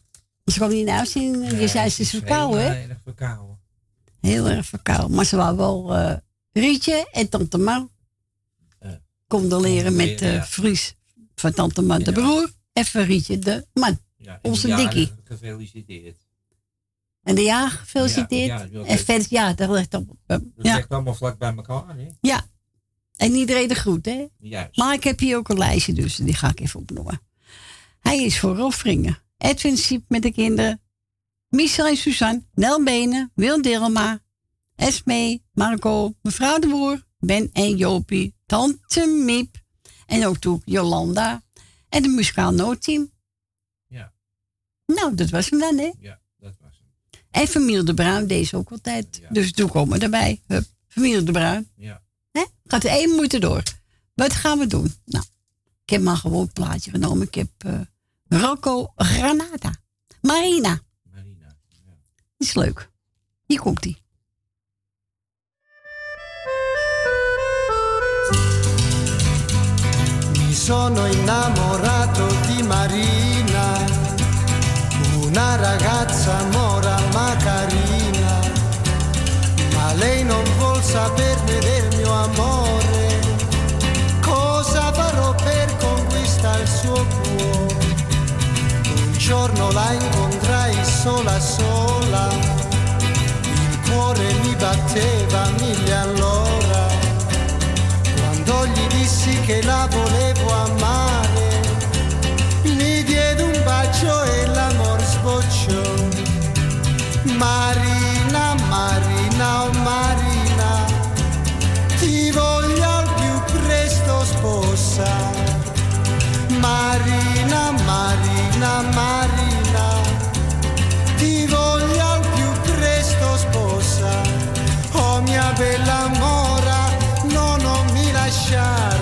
Ze kwam niet in de uitzending. Je zei ze is verkouden, hè? Heel erg verkouden. Heel erg verkouden. Maar ze wou wel eh, Rietje en tante Mar condoleren met condoleren, uh, ja. Vries van tante Mar de broer. Even Rietje de man. Ja, Onze ja, dikkie. Gefeliciteerd. En de jaar gefeliciteerd. Ja, ja, dat- en verder, ja, dat ligt op. eh, Dat ja. ligt allemaal vlak bij elkaar, hè? ja. En iedereen de groet, hè? Juist. Maar ik heb hier ook een lijstje, dus die ga ik even opnoemen. Hij is voor Rolfringen. Edwin Siep met de kinderen. Michel en Suzanne. Nel Benen. Wil Dilma. Esme. Marco. Mevrouw de Boer. Ben en Jopie. Tante Miep. En ook toe Jolanda. En de muzikaal noodteam. Ja. Nou, dat was hem dan, hè? Ja, dat was hem. En familie de Bruin, deze ook altijd. Dus toen komen we erbij. Hup, familie de Bruin. Ja. Hè? Gaat er één moeite door. Wat gaan we doen? Nou, ik heb maar gewoon een plaatje genomen. Ik heb eh, Rocco Granata. Marina. Marina, Is leuk. Hier komt ie. Mi sono innamorato di Marina, una ragazza mora ma carina, ma lei non vuol saperne del mio amore. Cosa farò per conquistare il suo cuore? Un giorno la incontrai sola sola, il cuore mi batteva mille all'ora. Quando gli dissi che la volevo amare, Marina, Marina, ti voglio al più presto sposare. Oh mia bella mora, no, non mi lasciare,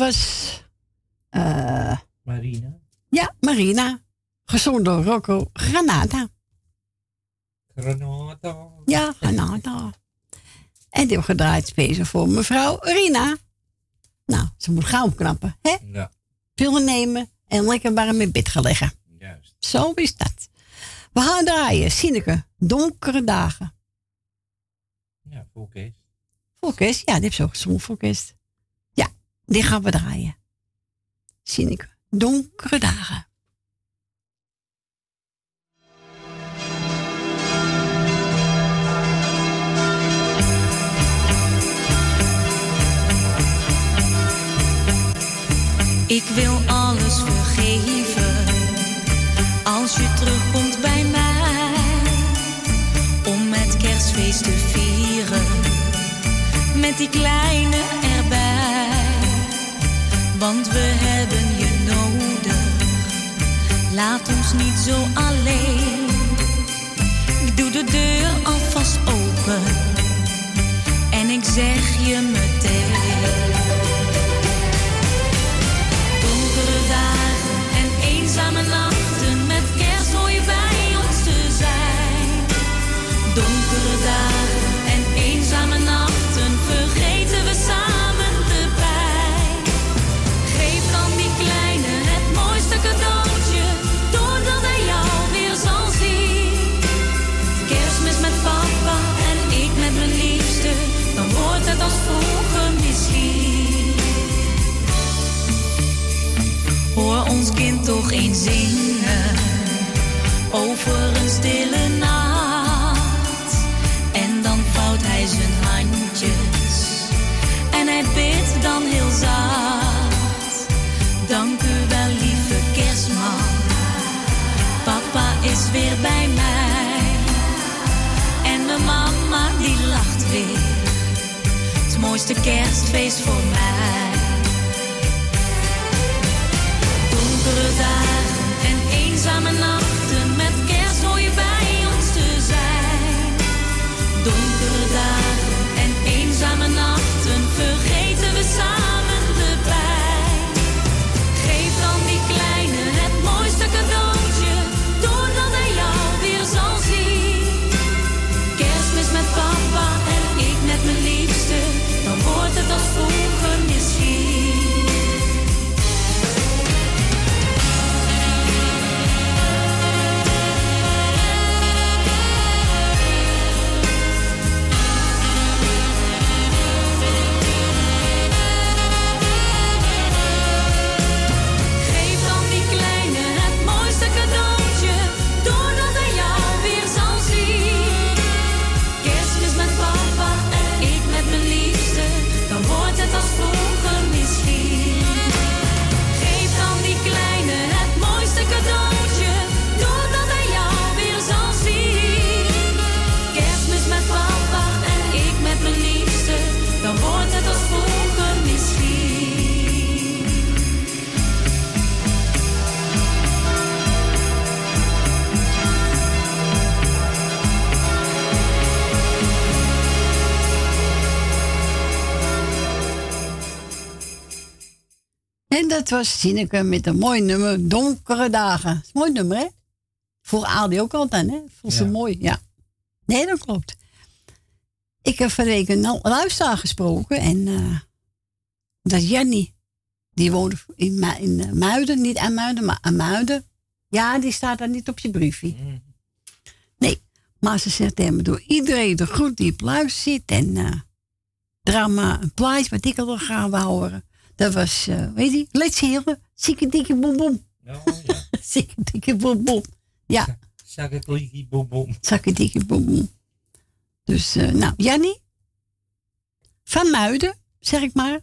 was... eh, Marina. ja, Marina. Gezongen door Rocco Granata. Granata. Ja, Granata. En die hebben gedraaid speciaal voor mevrouw Rina. Nou, ze moet gauw opknappen, hè? Ja. Pillen nemen en lekker warm in bed gaan liggen. Juist. Zo is dat. We gaan draaien, Sineke. Donkere dagen. Ja, voor Kees. Voor? Ja, die heeft zo gezongen voor kerst. Die gaan we draaien. Sineke. Donkere dagen. Ik wil alles vergeven als je terugkomt bij mij om met kerstfeest te vieren met die kleine. Want we hebben je nodig, laat ons niet zo alleen. Ik doe de deur alvast open en ik zeg je meteen. Ons kind toch eens zingen over een stille nacht. En dan vouwt hij zijn handjes en hij bidt dan heel zacht. Dank u wel, lieve kerstman, is weer bij mij. En mijn mama die lacht weer. Het mooiste kerstfeest voor mij. Donkere dagen en eenzame nachten. Met kerst bij ons te zijn. Donkere dagen en eenzame nachten. Vergeten we samen En dat was Sineke met een mooi nummer, Donkere Dagen. Dat is een mooi nummer, hè? Voor Adi ook altijd, hè? Vond ze Ja. mooi, ja. Nee, dat klopt. Ik heb van week een luisteraar gesproken en eh, dat is Jenny. Die woonde in, in eh, Muiden, niet aan Muiden, maar aan Muiden. Ja, die staat daar niet op je briefje. Nee, maar ze zegt me door iedereen de groet die op zit en eh drama, een plaatje wat ik al graag wou horen. Dat was, eh weet je, Let's Heer, Zieke Dikke Bom Bom. Zieke Dikke Bom Bom. Ja, Zakkelikkie boem boem. Zieke Dikke Bom Bom. Dus, eh, nou, Jannie, van Muiden, zeg ik maar.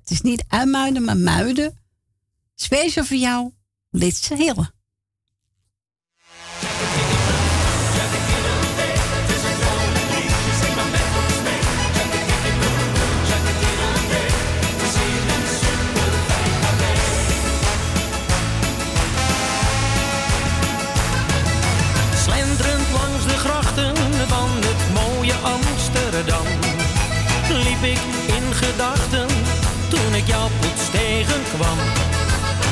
Het is niet uit Muiden, maar Muiden. Speciaal voor jou, Let's Heer. Tegenkwam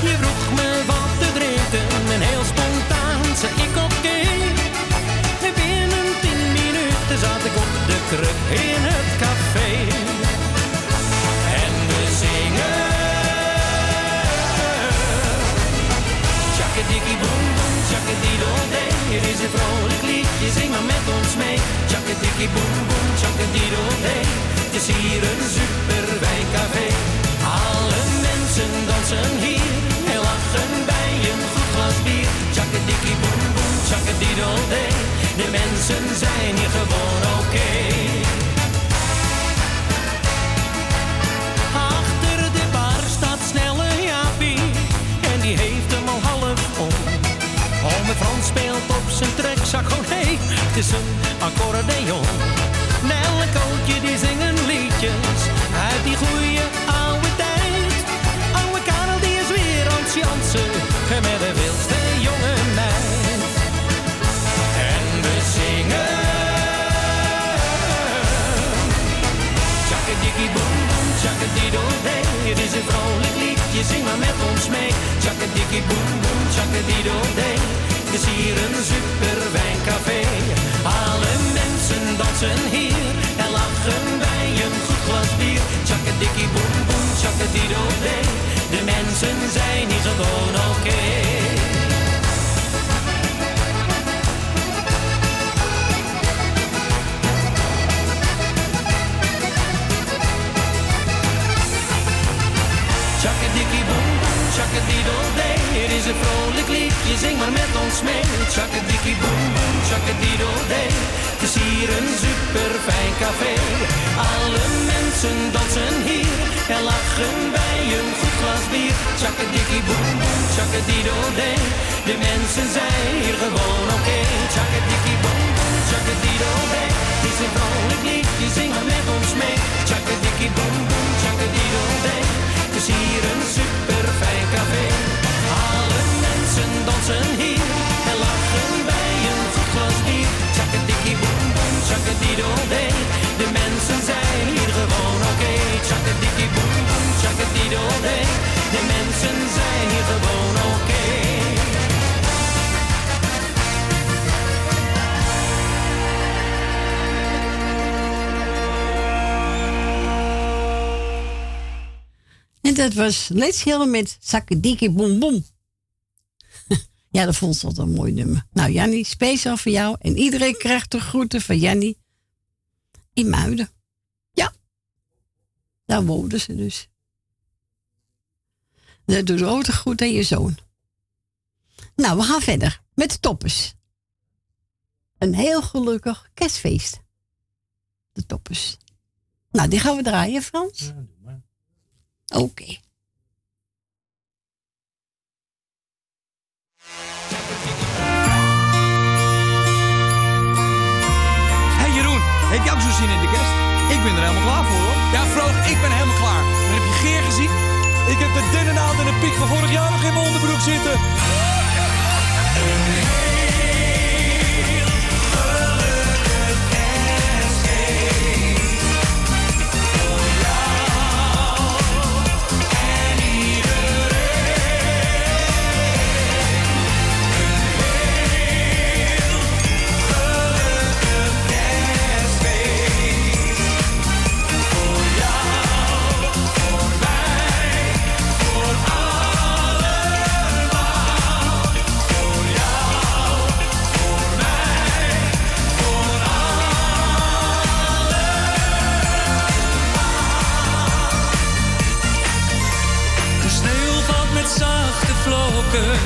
Je vroeg me wat te drinken en heel spontaan zei ik oké En binnen tien minuten zat ik op de kruk in het café En we zingen Tjakkadikkie boem boem, tjakkadiddel-dee. Het is een vrolijk liedje, zing maar met ons mee. Tjakkadikkie boem boem, tjakkadiddel-dee. Het is hier een super hier en lachen bij een goed glas bier. Tjakkadikkie boem boem, tjakkadiddel-dee. De mensen zijn hier gewoon oké. Achter de bar staat snelle Jaapie en die heeft hem al half om. Ome Frans speelt op zijn trekzak, oh nee, het is een accordeon. Nel en Kootje die zingen liedjes uit die goeie liedje, zing maar met ons mee. Tjakkadikkie boem boem, tjakkadiddel-dee. Het is hier een super wijncafé. Alle mensen dansen hier en lachen bij een goed glas bier. Tjakkadikkie boem boem, tjakkadiddel-dee. De mensen zijn hier gewoon oké. Het is een vrolijk liedje, zing maar met ons mee. Chakadikkie boem boem, chakadiddle day. Het is hier een super fijn café. Alle mensen dansen hier en lachen bij een goed glas bier. Chakadikkie boem boem, chakadiddle day. De mensen zijn hier gewoon oké. Okay. Chakadikkie boem boem, chakadiddle day. Het is een vrolijk liedje, zing maar met ons mee. Chakadikkie boom. mensen zijn hier gewoon oké. En dat was Let's Hill met dikke Boom Boom. ja, dat vond ze altijd een mooi nummer. Nou, Jannie, speciaal voor jou. En iedereen krijgt de groeten van Jannie in Muiden. Ja, daar woonden ze dus. Dat doet ook de goed aan je zoon. Nou, we gaan verder met de toppers. Een heel gelukkig kerstfeest. De toppers. Nou, die gaan we draaien, Frans. Oké. Hey Jeroen, heb je ook zo zin in de kerst? Ik ben er helemaal klaar voor hoor. Ja, Vroog, ik ben helemaal klaar. Maar heb je Geer gezien? Ik heb de dennennaald en de piek van vorig jaar nog in mijn onderbroek zitten. Vlokken,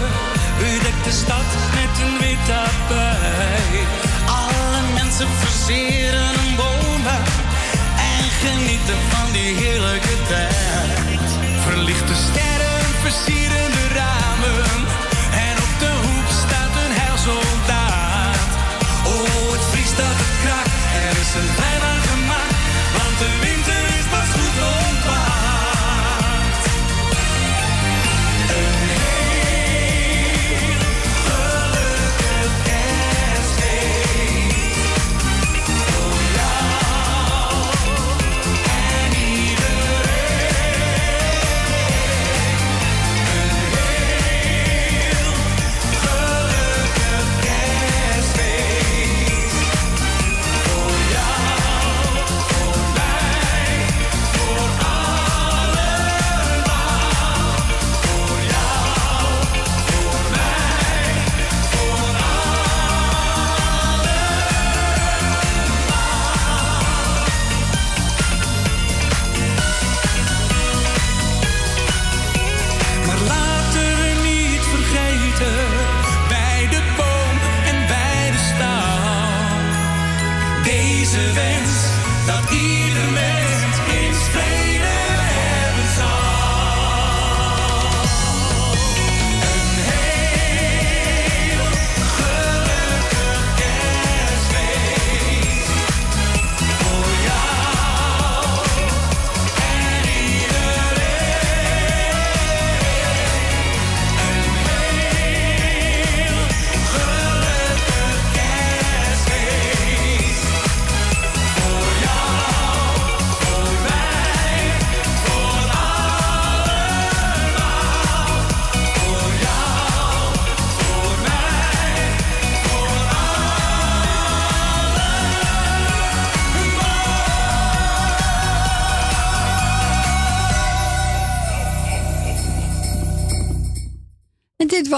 bedekt de stad met een wit tapijt. Alle mensen versieren een bomen en genieten van die heerlijke tijd. Verlichte sterren versieren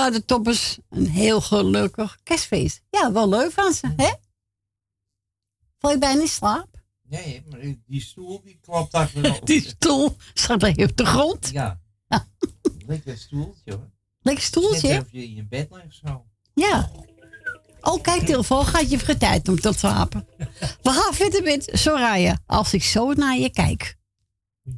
Waren de toppers. Een heel gelukkig kerstfeest. Ja, wel leuk van ze, hè? Val je bijna in slaap? Nee, maar die stoel die klapt daar. Die stoel staat er op de grond. Ja. Lekker stoeltje hoor. Lekker stoeltje, Net alsof je in je bed ligt zo. Ja. Oh, kijk, telefoon gaat je even tijd om te slapen. We gaan verder met Soraya. Als ik zo naar je kijk. Als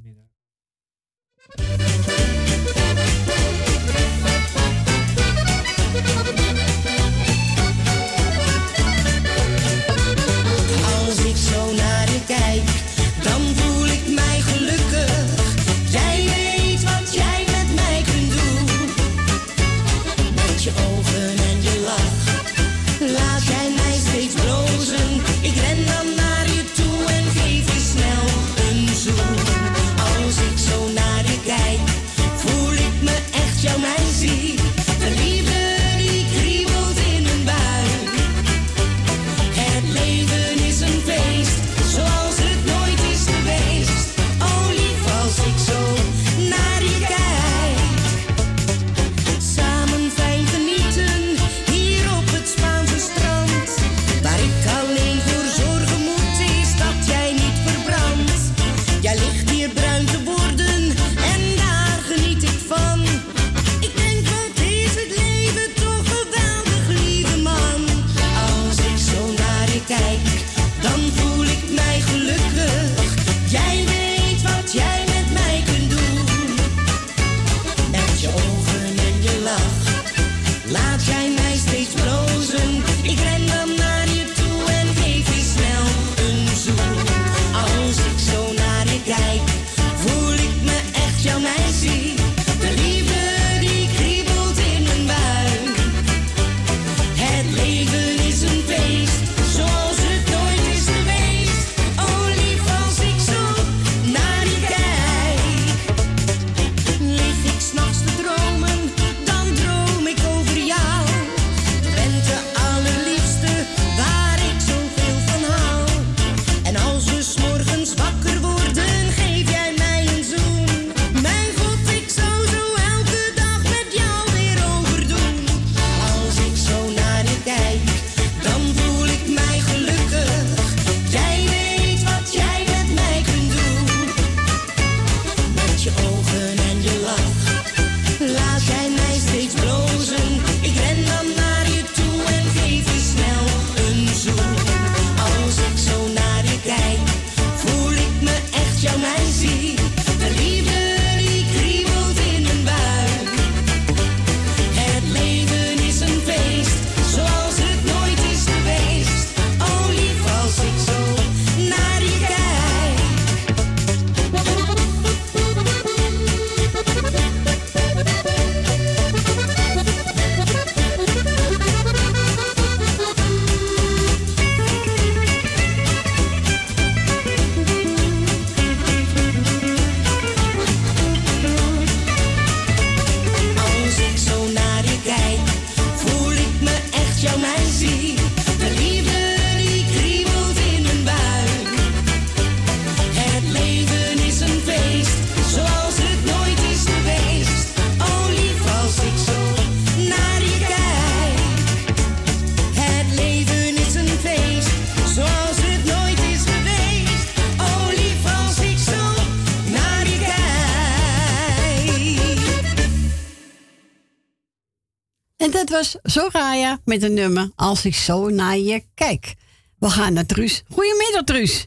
dat was Soraya met een nummer Als ik zo naar je kijk. We gaan naar Truus. Goedemiddag, Truus.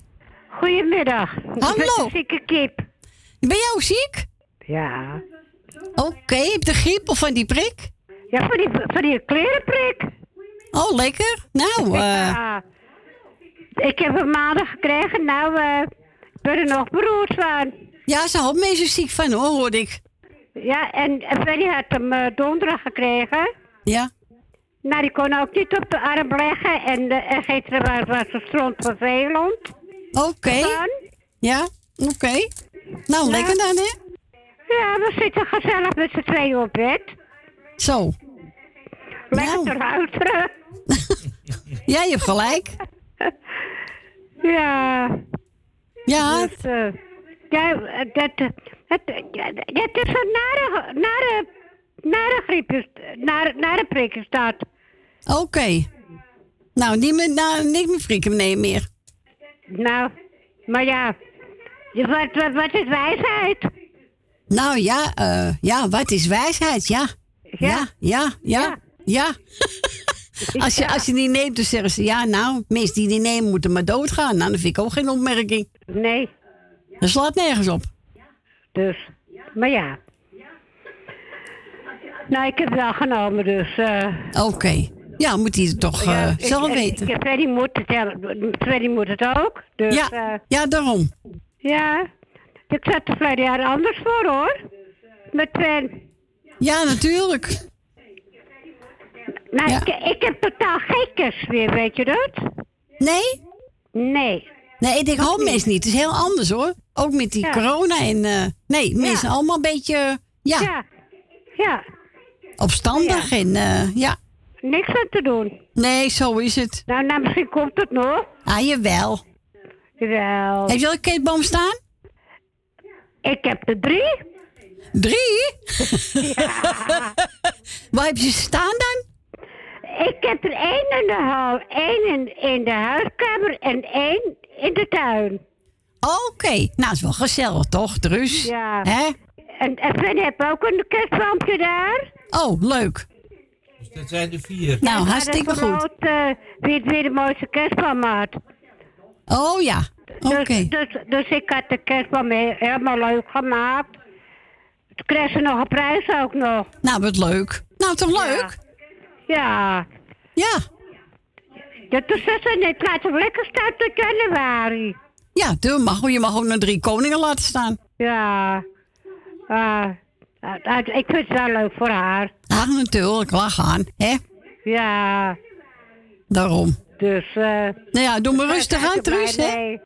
Goedemiddag. Hallo. Zieke kip. Ben jij ook ziek? Ja. Oké, heb je de griep of van die prik? Ja, van die, van die klerenprik. Oh, lekker. Nou, eh Ja. Ik heb hem maandag gekregen. Nou, eh, ik ben er nog beroerd van. ja, ze had mensen ziek van hoor, hoorde ik. Ja, en Freddy had hem eh, donderdag gekregen. Ja. Nou, die kon ook niet op de arm leggen. En, uh, en gisteren was, was het stront vervelend. Oké. Ja, oké. Nou, Ja. lekker dan, hè? Ja, we zitten gezellig met z'n tweeën op bed. Zo. Lekker Nou. Ja, je hebt gelijk. Ja. Ja. Dus, eh, ja, eh, dat, eh, het, ja, het is een nare, nare, is- nare, is dat. Oké. Nou, niet meer, nou, niet meer frieken, nee, meer. Nou, maar ja, wat, wat, wat is wijsheid? Nou ja, eh, ja, wat is wijsheid? Ja. Ja, ja, ja, ja. als, je, als je die neemt, dan zeggen ze, ja, nou, mensen die die nemen moeten maar doodgaan. Nou, dat vind ik ook geen opmerking. Nee. Dat slaat nergens op. Dus, maar ja. Nou, ik heb wel genomen, dus... eh Oké. Ja, moet hij het toch ja, eh, zelf ik- weten. Ik, Freddy moet het, Freddy moet het ook. Dus, ja, eh, ja, daarom. ja, ik zat er verleden jaar anders voor, hoor. Met Sven. Ja, natuurlijk. Nou, ik, ik heb totaal geen kerst weer, weet je dat? Nee? Nee. Nee, ik denk homeest niet. Het is heel anders hoor. Ook met die Ja. corona en... eh, nee, mensen allemaal een beetje... Ja, Ja. Ja. opstandig en eh, ja. Niks aan te doen. Nee, zo is het. Nou, nou, misschien komt het nog. Ah, jawel. Jawel. Heb je al een keetboom staan? Ik heb er drie. Drie? Waar heb je ze staan dan? Ik heb er één in de hal, één in, de huiskamer en één in de tuin. Oké, nou is wel gezellig toch, Drus? Ja. Hè? En, en Freddy heeft ook een kerstboompje daar. Oh, leuk. Dus dat zijn er vier. Nou, hartstikke goed. verloot, eh, wie het weer de mooiste kerstboom had. Oh ja, oké. Dus, dus, dus ik had de kerstboom he- helemaal leuk gemaakt. Toen kreeg ze nog een prijs ook nog. Nou, wat leuk. Nou, toch leuk? Ja. Ja. Ja, toen zei ze net, laat hem lekker staan tot januari. Ja, mag, je mag ook naar drie koningen laten staan. Ja. Ah, ah, ah, ik vind het wel leuk voor haar. Ach, natuurlijk, lach aan, hè? Ja. Daarom. Dus, eh... Nou ja, doe maar rustig aan, Truus, hè?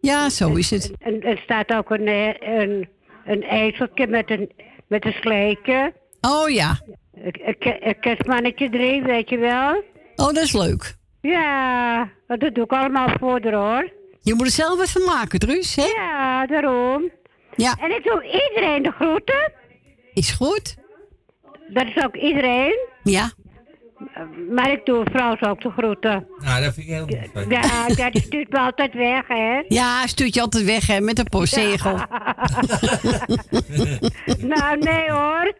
Ja, zo is het. En er staat ook een, eh, een, een ezeltje met een, met een sleetje. Oh ja. Een, een, ke- een kerstmannetje erin, weet je wel. Oh, dat is leuk. Ja, dat doe ik allemaal voor haar, hoor. Je moet er zelf even maken, Truus, hè? Ja, daarom. Ja. En ik doe iedereen de groeten. Is goed. Dat is ook iedereen. Ja. Maar ik doe vrouwen ook de groeten. Nou, dat vind ik heel je. Ja, dat stuurt me altijd weg, hè. Ja, stuurt je altijd weg, hè, met een postzegel. nou, nee hoor.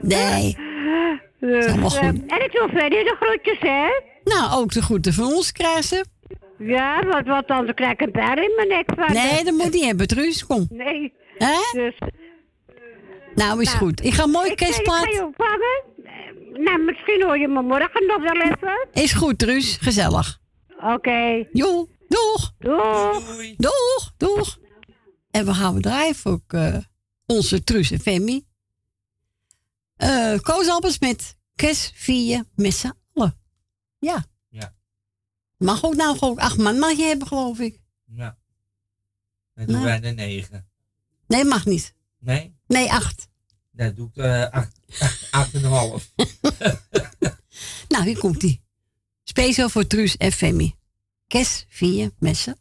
Nee. Dus, allemaal eh, goed. en ik doe verder de groetjes, hè. Nou, ook de groeten van ons krijgen ze. Ja, want, want anders krijg ik een in mijn nek van. Nee, dat moet niet hebben, Truus. Kom. Nee. Hè? Dus, Nou, is goed. Ik ga mooi ik, ik ga je opvangen. Nou, misschien hoor je me morgen nog wel even. Is goed, Truus. Gezellig. Oké. Jo, doeg. Doeg. Doeg, doeg. En we gaan we draaien voor ook, eh, onze Truus en Femi. Eh Koos Albers met kerst vieren met z'n allen. Ja. Ja. Mag ook nou gewoon acht man mag je hebben, geloof ik. Ja. Dan doen Nou. wij de negen. Nee, mag niet. Nee? Nee, acht. Dan doe ik eh acht, acht en een half. Nou, hier komt ie. Speciaal voor Truus en Femi. Kerst vieren met z'n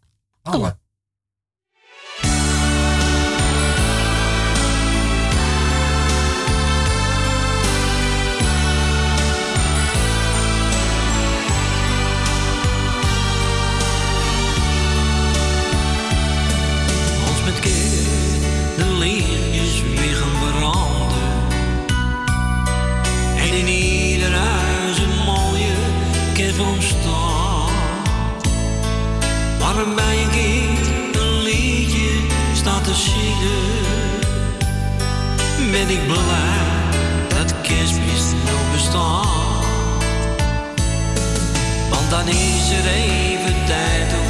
ben ik blij dat kerstmis nog bestaat. Want dan is er even tijd om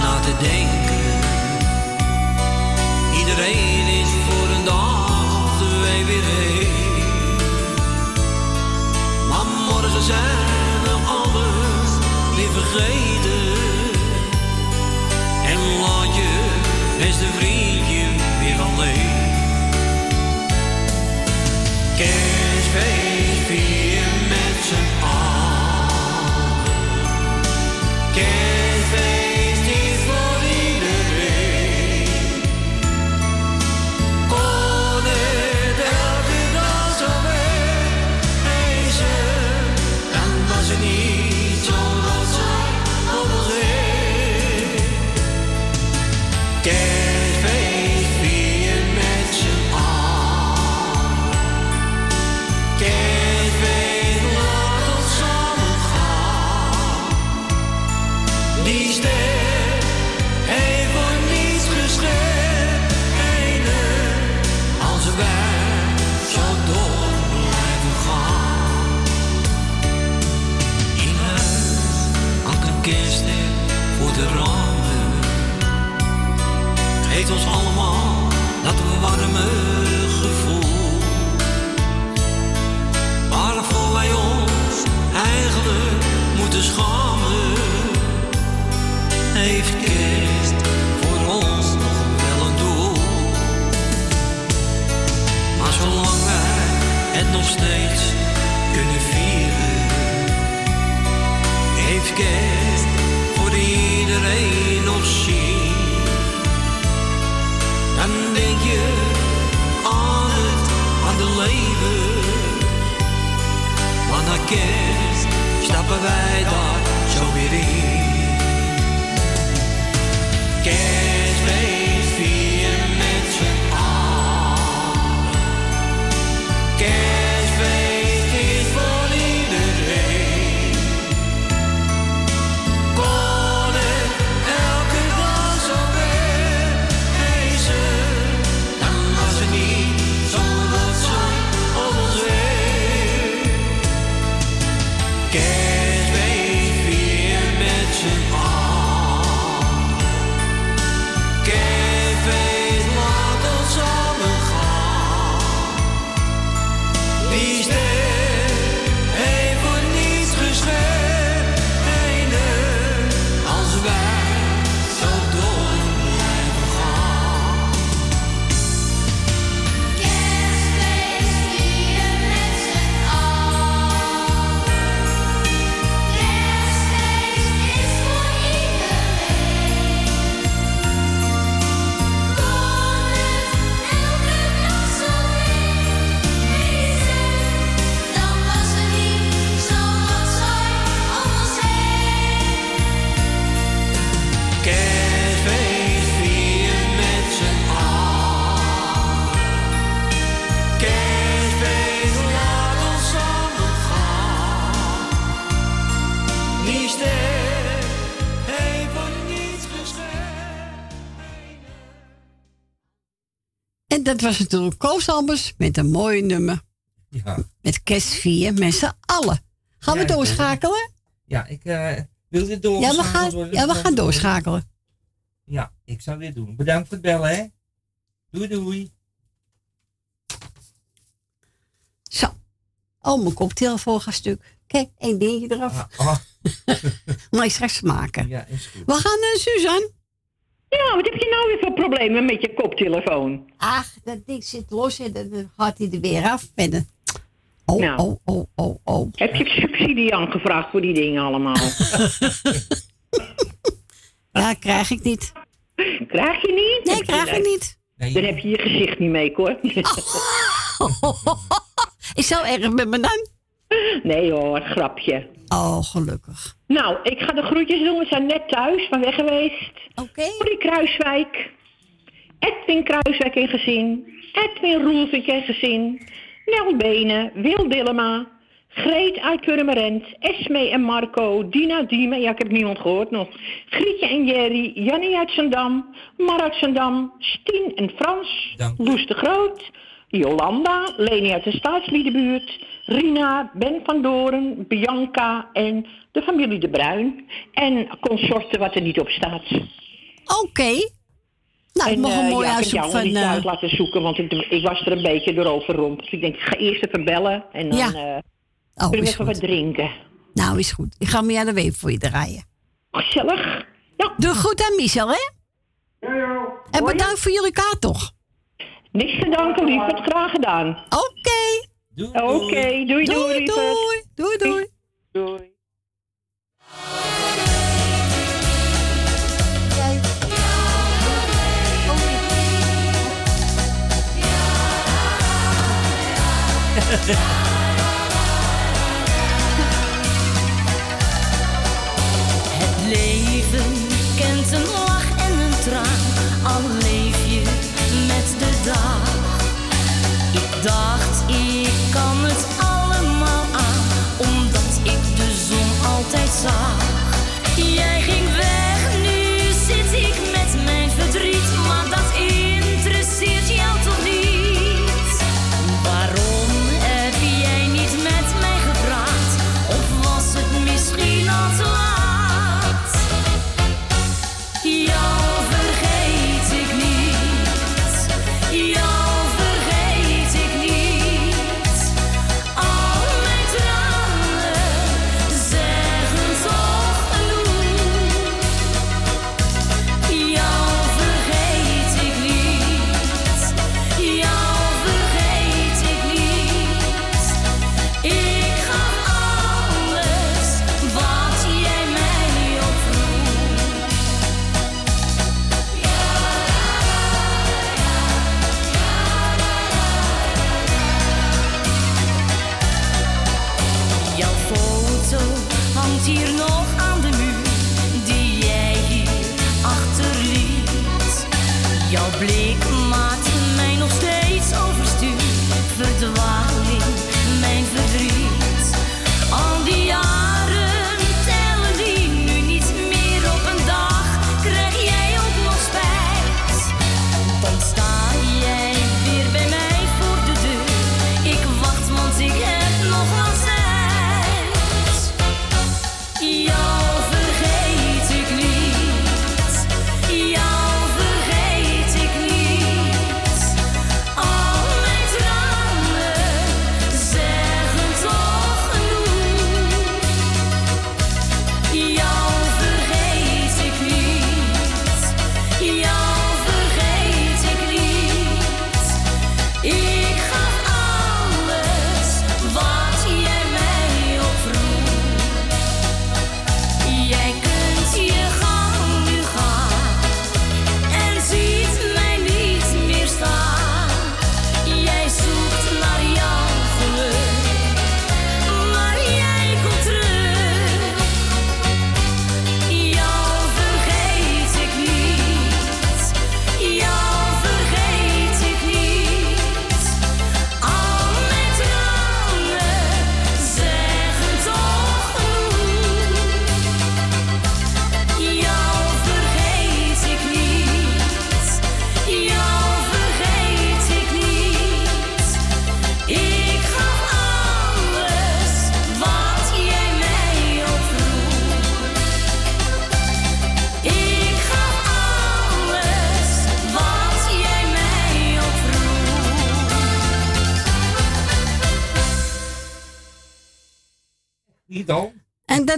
na te denken. Iedereen is voor een dag of twee heen. Maar morgen zijn we alles weer vergeten. En laat je beste vriendje weer alleen. Kerstfeest vier dat was natuurlijk Koos Albers met een mooi nummer. Ja. Met kerstvier met z'n allen. Gaan we Ja, doorschakelen? Ja, ik eh, wil dit door. Ja, we gaan, ja, we gaan doorschakelen. Ja, ik zou dit doen. Bedankt voor het bellen, hè. Doei, doei. Zo. Oh, mijn koptelefoon gaat stuk. Kijk, één dingetje eraf. Ah, je straks maken. Ja, is goed. We gaan naar Suzanne. Ja, wat heb je nou weer voor problemen met je koptelefoon? Ach, dat ding zit los en dan gaat hij er weer af. Oh, Nou. oh, oh, oh, oh. Heb je subsidie aangevraagd voor die dingen allemaal? Ja, krijg ik niet. Krijg je niet? Nee, Heb je krijg ik niet. Dan heb je je gezicht niet mee, hoor. Is zo erg met me dan? Nee hoor, grapje. Oh, gelukkig. Nou, ik ga de groetjes doen. We zijn net thuis, van weg geweest. Oké. Corrie Kruiswijk. Edwin Kruiswijk in gezin. Edwin Roelvink in gezin. Nel Benen. Wil Dillema. Greet uit Purmerend, Esme en Marco, Dina Diemen, ja ik heb niemand gehoord nog. Grietje en Jerry, Jannie uit Zandam, Mar uit Zandam, Stien en Frans, Loes de Groot, Jolanda, Leni uit de Staatsliedenbuurt, Rina, Ben van Doren, Bianca en de familie De Bruin. En consorten wat er niet op staat. Oké. Nou, ik mag een eh, mooi ja, ik heb jou van... niet eh, uit laten zoeken, want ik, ik was er een beetje door. Dus ik denk, ik ga eerst even bellen en dan Ja. eh Oh, kunnen we even goed. wat drinken. Nou, is goed. Ik ga Mia de Weef voor je draaien. Gezellig. Ja. Doe goed aan Michel, hè? En bedankt voor jullie kaart, toch? Niks te danken, lieverd. Graag gedaan. Oké. Oké, doei doei, Doei. Doei, doei. Doei. Het leven kent een lach en een traan, al leef je met de dag. Ik dacht, kan het allemaal aan, omdat ik de zon altijd zag.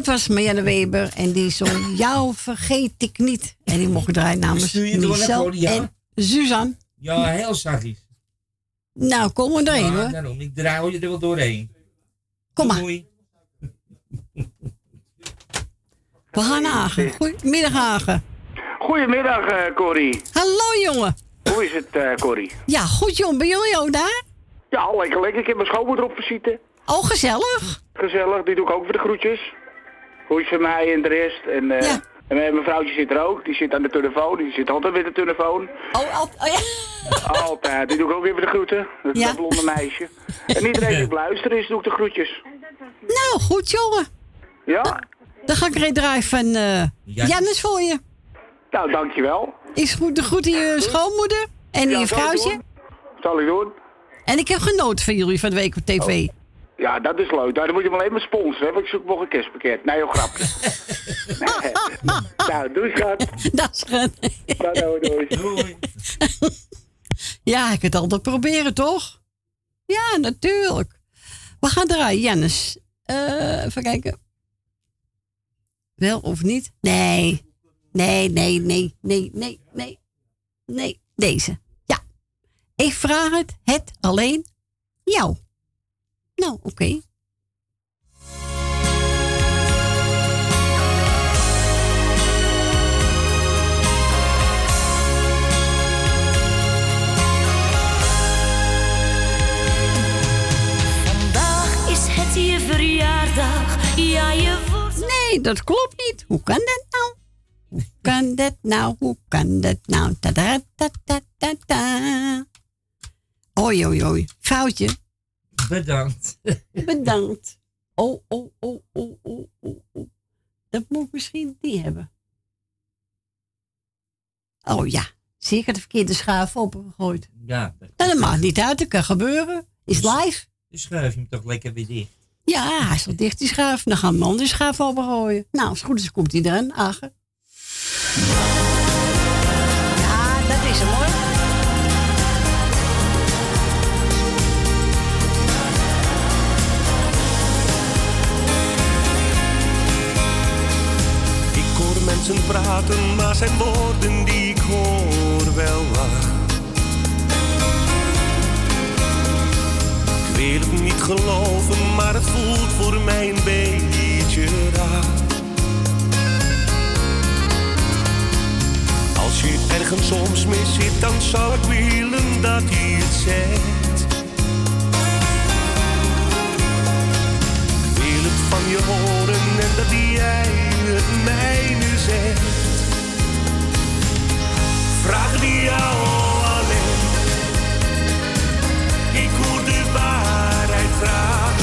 Dat was Marianne Weber en die zong Jou vergeet ik niet. En die mocht draaien namens Michel Claudia? en Suzanne. Ja, heel zachtjes. Nou, kom er doorheen Ja, hoor. daarom. Ik draai je er wel doorheen. Kom maar. Doei. We gaan naar Hagen. Goedemiddag Hagen. Goedemiddag, eh Corrie. Hallo jongen. Hoe is het, eh Corrie? Ja, goed jong. Ben jullie ook daar? Ja, lekker lekker. Ik heb mijn schoonmoeder op visite. Oh, gezellig. Gezellig, die doe ik ook voor de groetjes. Hoe is het van mij en de rest. En, eh, en mijn vrouwtje zit er ook. Die zit aan de telefoon. Die zit altijd met de telefoon. Oh, al- oh ja. Altijd. Die doe ik ook weer voor de groeten. Dat Ja. blonde meisje. En iedereen die op luisteren is, doe ik de groetjes. Nou, goed jongen. Ja? Dan ga ik er draaien van eh Jannes. Voor je. Nou, dankjewel. Is goed, de groet je schoonmoeder en Ja, je zal ik vrouwtje. doen. Zal ik doen? En ik heb genoten van jullie van de week op tv. Ja, dat is leuk. Nou, dan moet je wel even sponsoren, hè, want ik zoek nog een kerstpakket. Nee, joh, grapje. nou, doei schat. Dat is goed. Nou, doei, doei. Ja, ik het altijd proberen, toch? Ja, natuurlijk. We gaan draaien, Jannes. Eh, even kijken. Wel of niet? Nee. Nee, nee, nee, nee, nee, nee. Nee, deze. Ja. Ik vraag het, het alleen jou. Nou, oké. Het je verjaardag. Ja, je wordt... Nee, dat klopt niet. Hoe kan dat nou? Hoe kan dat nou? Hoe kan dat nou? Ta -da -ta -ta -ta -ta. Oei, oei, oei. Foutje. Bedankt. Bedankt. Oh, oh, oh, oh, oh, oh, oh. Dat moet ik misschien die hebben. Oh ja, zeker de verkeerde schaaf opgegooid. Ja, dat- Nou, dat maakt niet uit, dat kan gebeuren. Is live. dan schuif je hem toch lekker weer dicht. Ja, hij is al dicht, die schaaf. Dan gaan we een andere schaaf opgooien. Nou, als het goed is, komt hij erin. Agen. Ja, dat is hem hoor. Maar zijn woorden die ik hoor wel waar. Ik wil het niet geloven, maar het voelt voor mij een beetje raar. Als je ergens soms mis zit, dan zou ik willen dat hij het zegt. Ik wil het van je horen en dat jij het mij nu zegt. Vraag die jou alleen. Ik hoor de waarheid graag.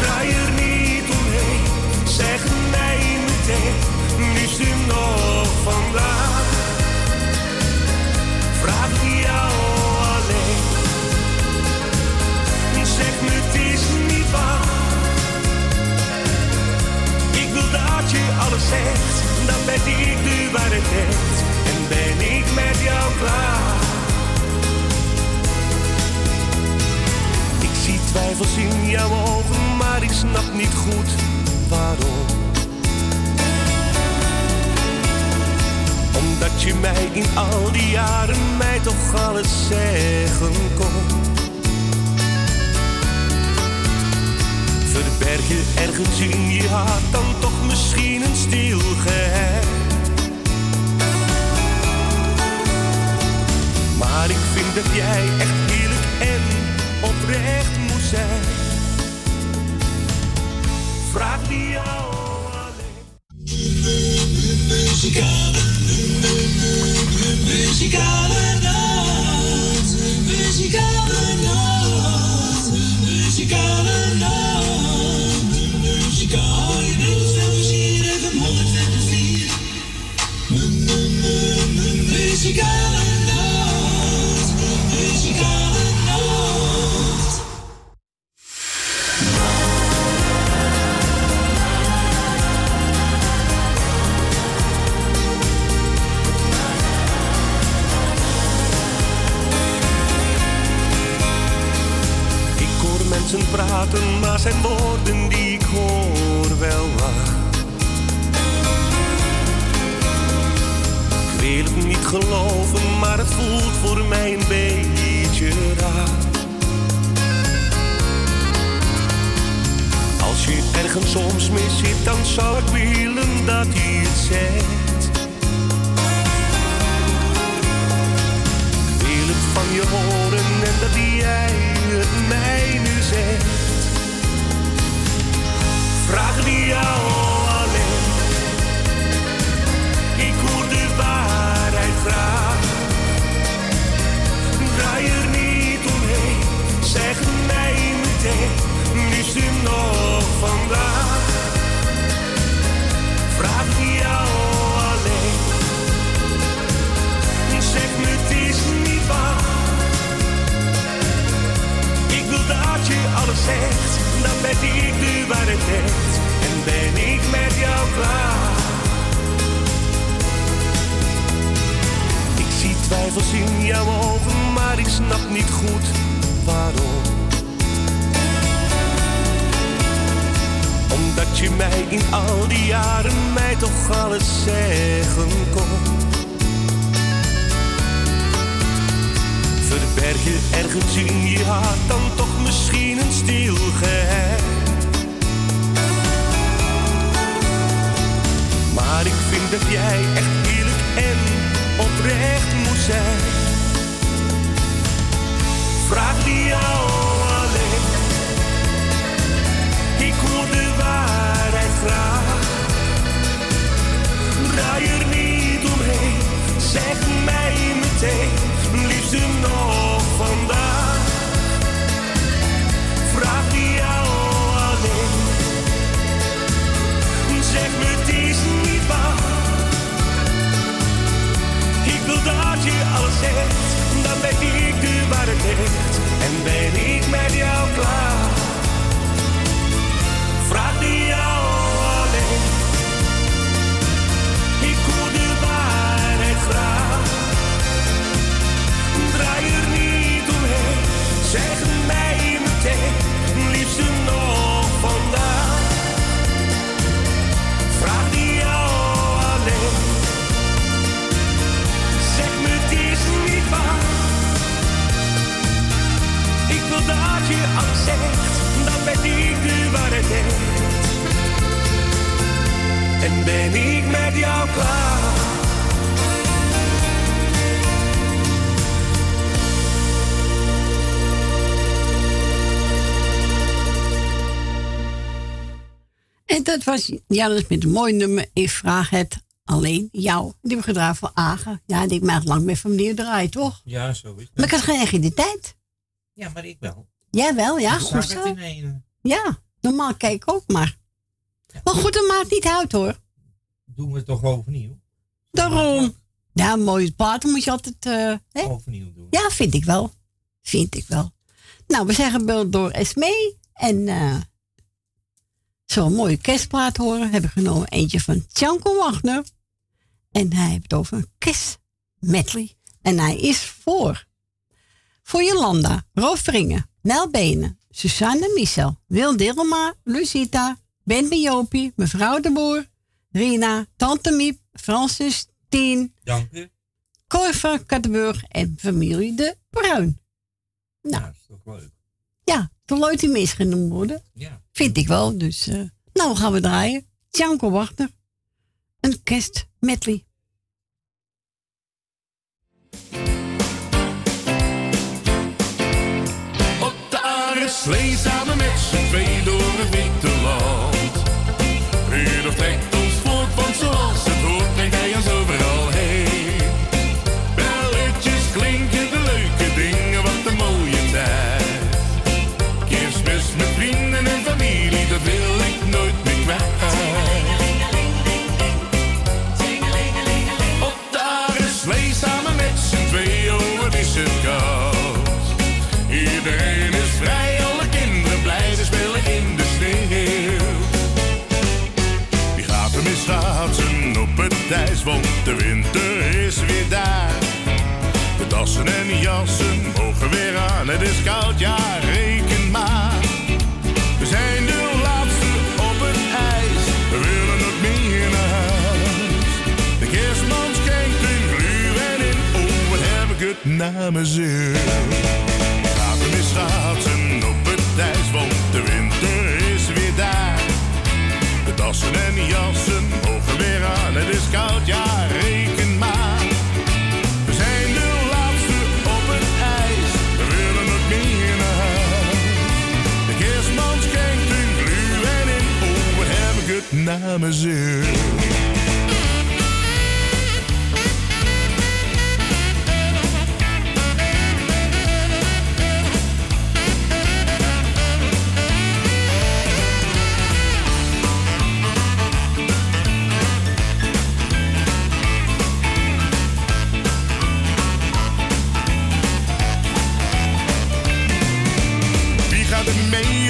Draai er niet omheen, zeg mij meteen. Nu is het nog vandaag. Vraag die jou alleen. Zeg me het is niet waar. Ik wil dat je alles zegt, dan ben ik de waarheid echt. En ben ik met jou klaar. Ik zie twijfels in jouw ogen, maar ik snap niet goed waarom. Omdat je mij in al die jaren mij toch alles zeggen kon. Verberg je ergens in je hart dan toch misschien een stil geheim. Maar ik vind dat jij echt eerlijk en oprecht moet zijn. Vraag die jou Muzikale, muzikale Muzikale nacht, dat was Jannes met een mooi nummer. Ik vraag het alleen jou. Die hebben we gedaan voor Agen. Ja, die maakt lang met familie draaien, toch? Ja, zo is het. Maar ik had geen tijd. Ja, maar ik wel. Jij wel, ja, Ik goed zo. Ja, normaal kijk ik ook maar. Maar goed, dat maakt niet uit hoor. Doen we het toch overnieuw? Daarom. Ja, mooie platen moet je altijd... eh, hè? Overnieuw doen. Ja, vind ik wel. Vind ik wel. Nou, we zijn gebeld door Esmee. En eh zo'n mooie kerstplaat horen. Heb ik genomen eentje van Tjanko Wagner. En hij heeft het over een kerstmedley. En hij is voor. Voor Jolanda, Rolf Vringen, Nel Benen, Susanne Michel, Wil Dilma, Lucita, Ben Biopie, mevrouw de Boer, Rina, Tante Miep, Francis, Tien. Cor van Kattenburg en familie De Bruin. Nou, dat is toch leuk. Ja, toch nooit die mis genoemd worden. Ja. Vind ik wel. Dus, eh, nou gaan we draaien. Tjanko Wachter. Een kerstmedley. Op de Areslee samen met z'n twee door het witte land. Trekt ons ijs, want de winter is weer daar. De dassen en jassen mogen weer aan, het is koud, ja reken maar. We zijn de laatste op het ijs, we willen nog meer naar huis. De kerstman schenkt een gluwijn in, oh wat heb ik het naar mijn zin. Schaatsen op het ijs, want de winter is weer daar. De dassen en jassen is koud, ja reken maar. We zijn de laatste op het ijs, we willen nog meer naar huis. De kerstman schenkt een gluwijn in, oh wat heb ik het naar mijn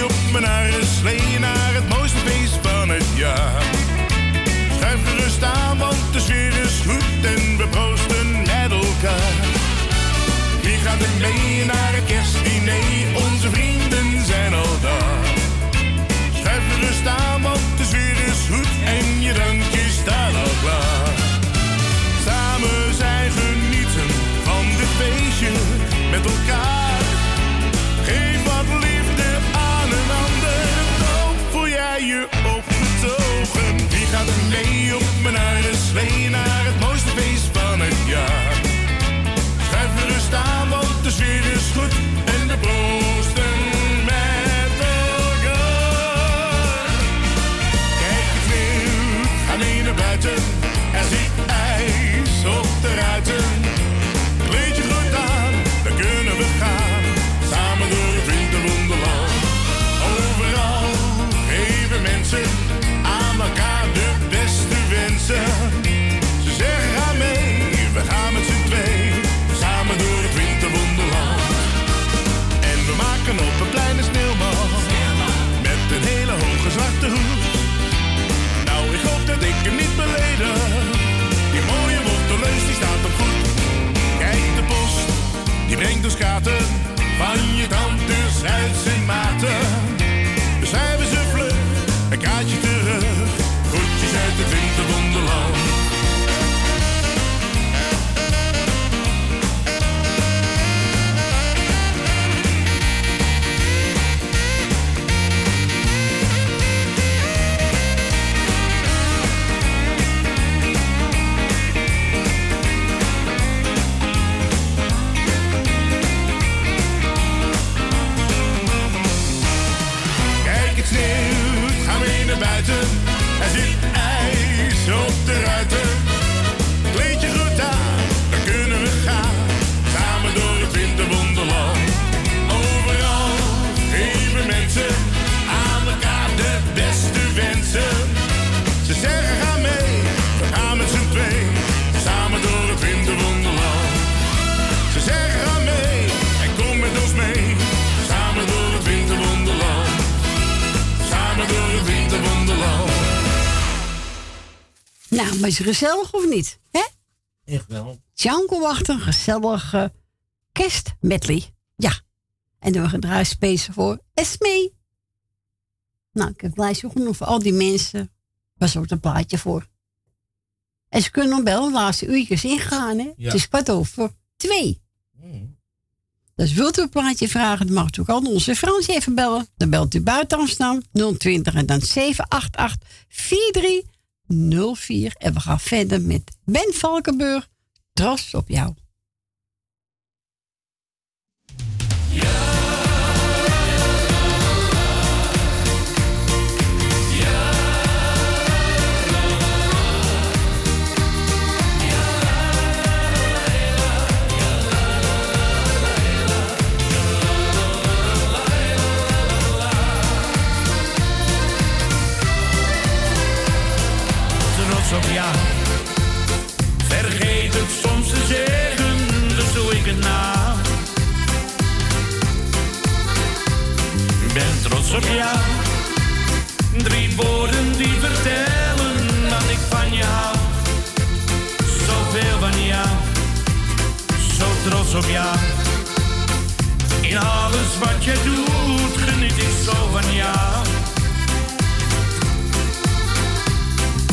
op mijn haren slee naar het mooiste feest van het jaar. Schuif gerust aan, want de sfeer is goed en we proosten met elkaar. Wie gaat er mee naar het kerstdiner? Onze vrienden zijn al daar. Schuif gerust aan, want op mijn die brengt ons kaarten, van je tante Zuidse maten. Nou, maar is het gezellig of niet? Hè? Echt wel. Janko wacht een gezellige kerstmedley. Ja. En dan gaan draaien speciaal voor Esmee. Nou, ik heb lijstje genoeg voor al die mensen. Was ook een plaatje voor. En ze kunnen nog bellen, de laatste uurtjes ingaan, hè? Ja. Het is kwart over twee. Dus wilt u een plaatje vragen, dan mag u ook al onze Fransje even bellen. Dan belt u buiten Amsterdam 020 en dan 788 4304. En we gaan verder met Ben Valkenburg. Tros op jou. Op. Vergeet het soms te zeggen, dus doe ik het nou. Ben trots op jou. Drie woorden die vertellen dat ik van je hou. Zoveel van jou, zo trots op jou. In alles wat je doet, geniet ik zo van jou.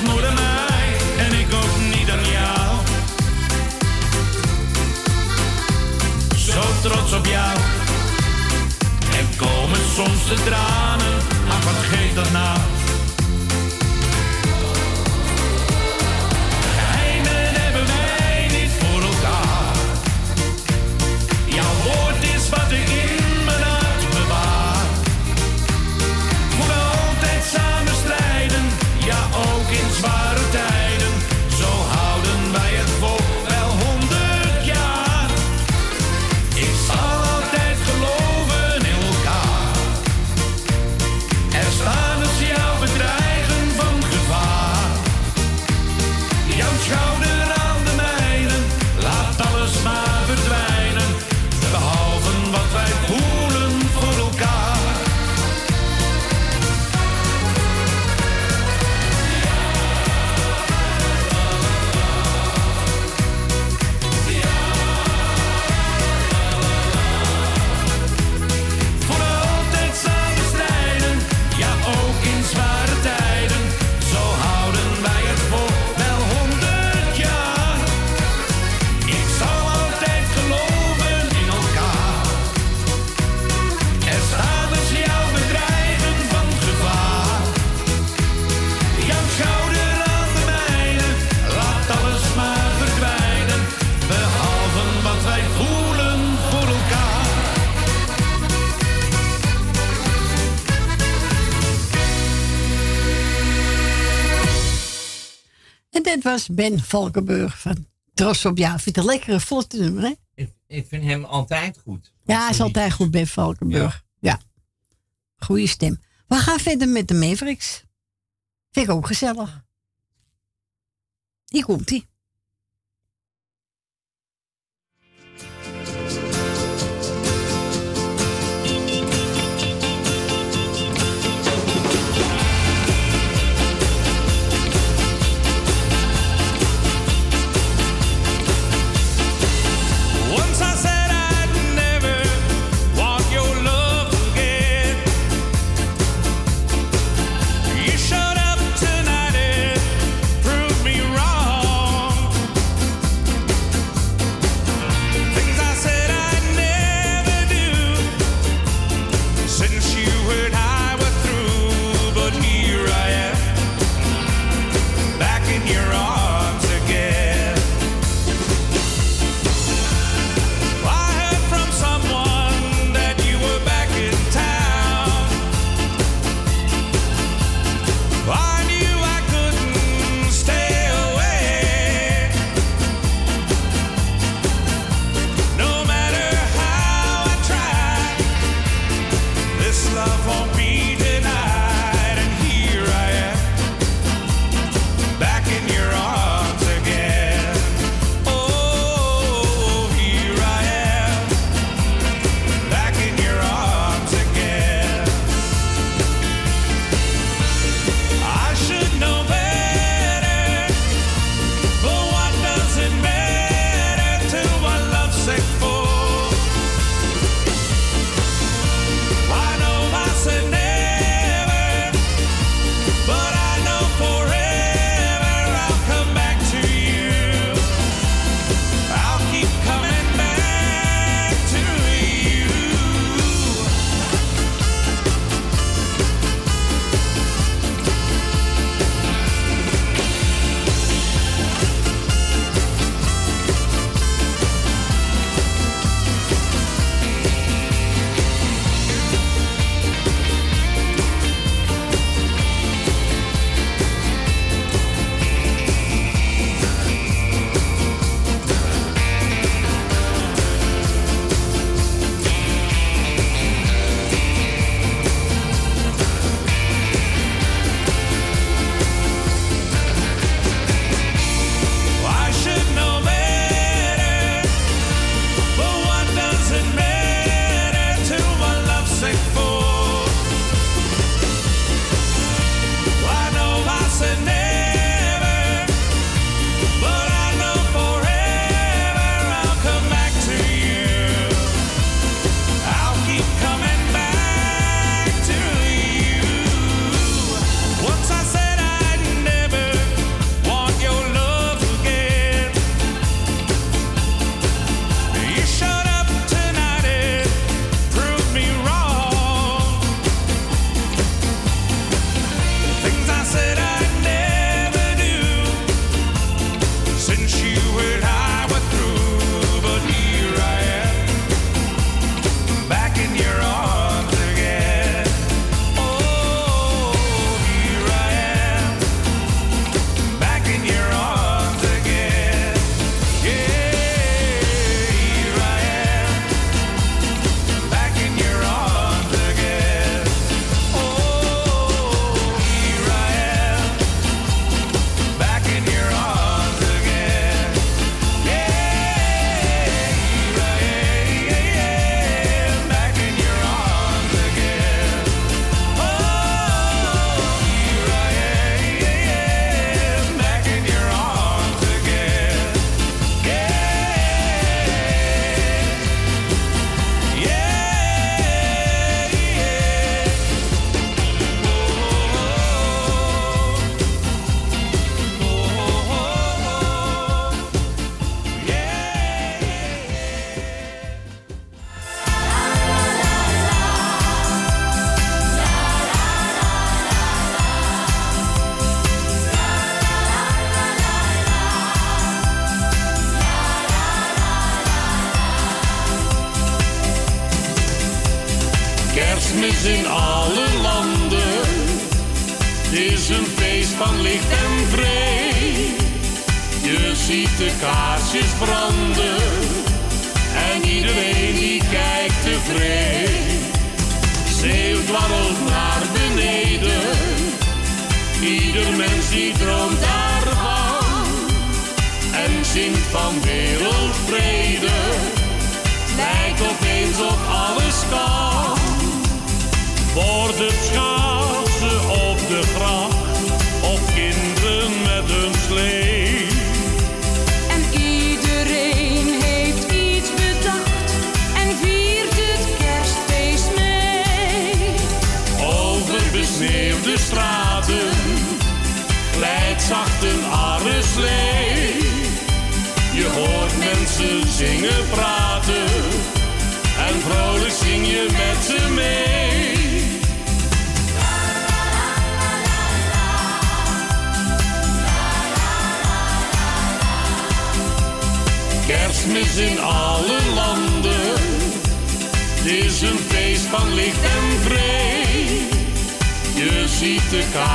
Aan mij en ik ook niet aan jou. Zo trots op jou. En komen soms de tranen, ach wat geeft dat nou? Het was Ben Valkenburg van Tros op jou. Vind het een lekkere vlotte hè? Ik, ik, vind hem altijd goed. Ja, hij is altijd goed, Ben Valkenburg. Ja. ja. Goeie stem. We gaan verder met de Mavericks. Vind ik ook gezellig. Hier komt hij.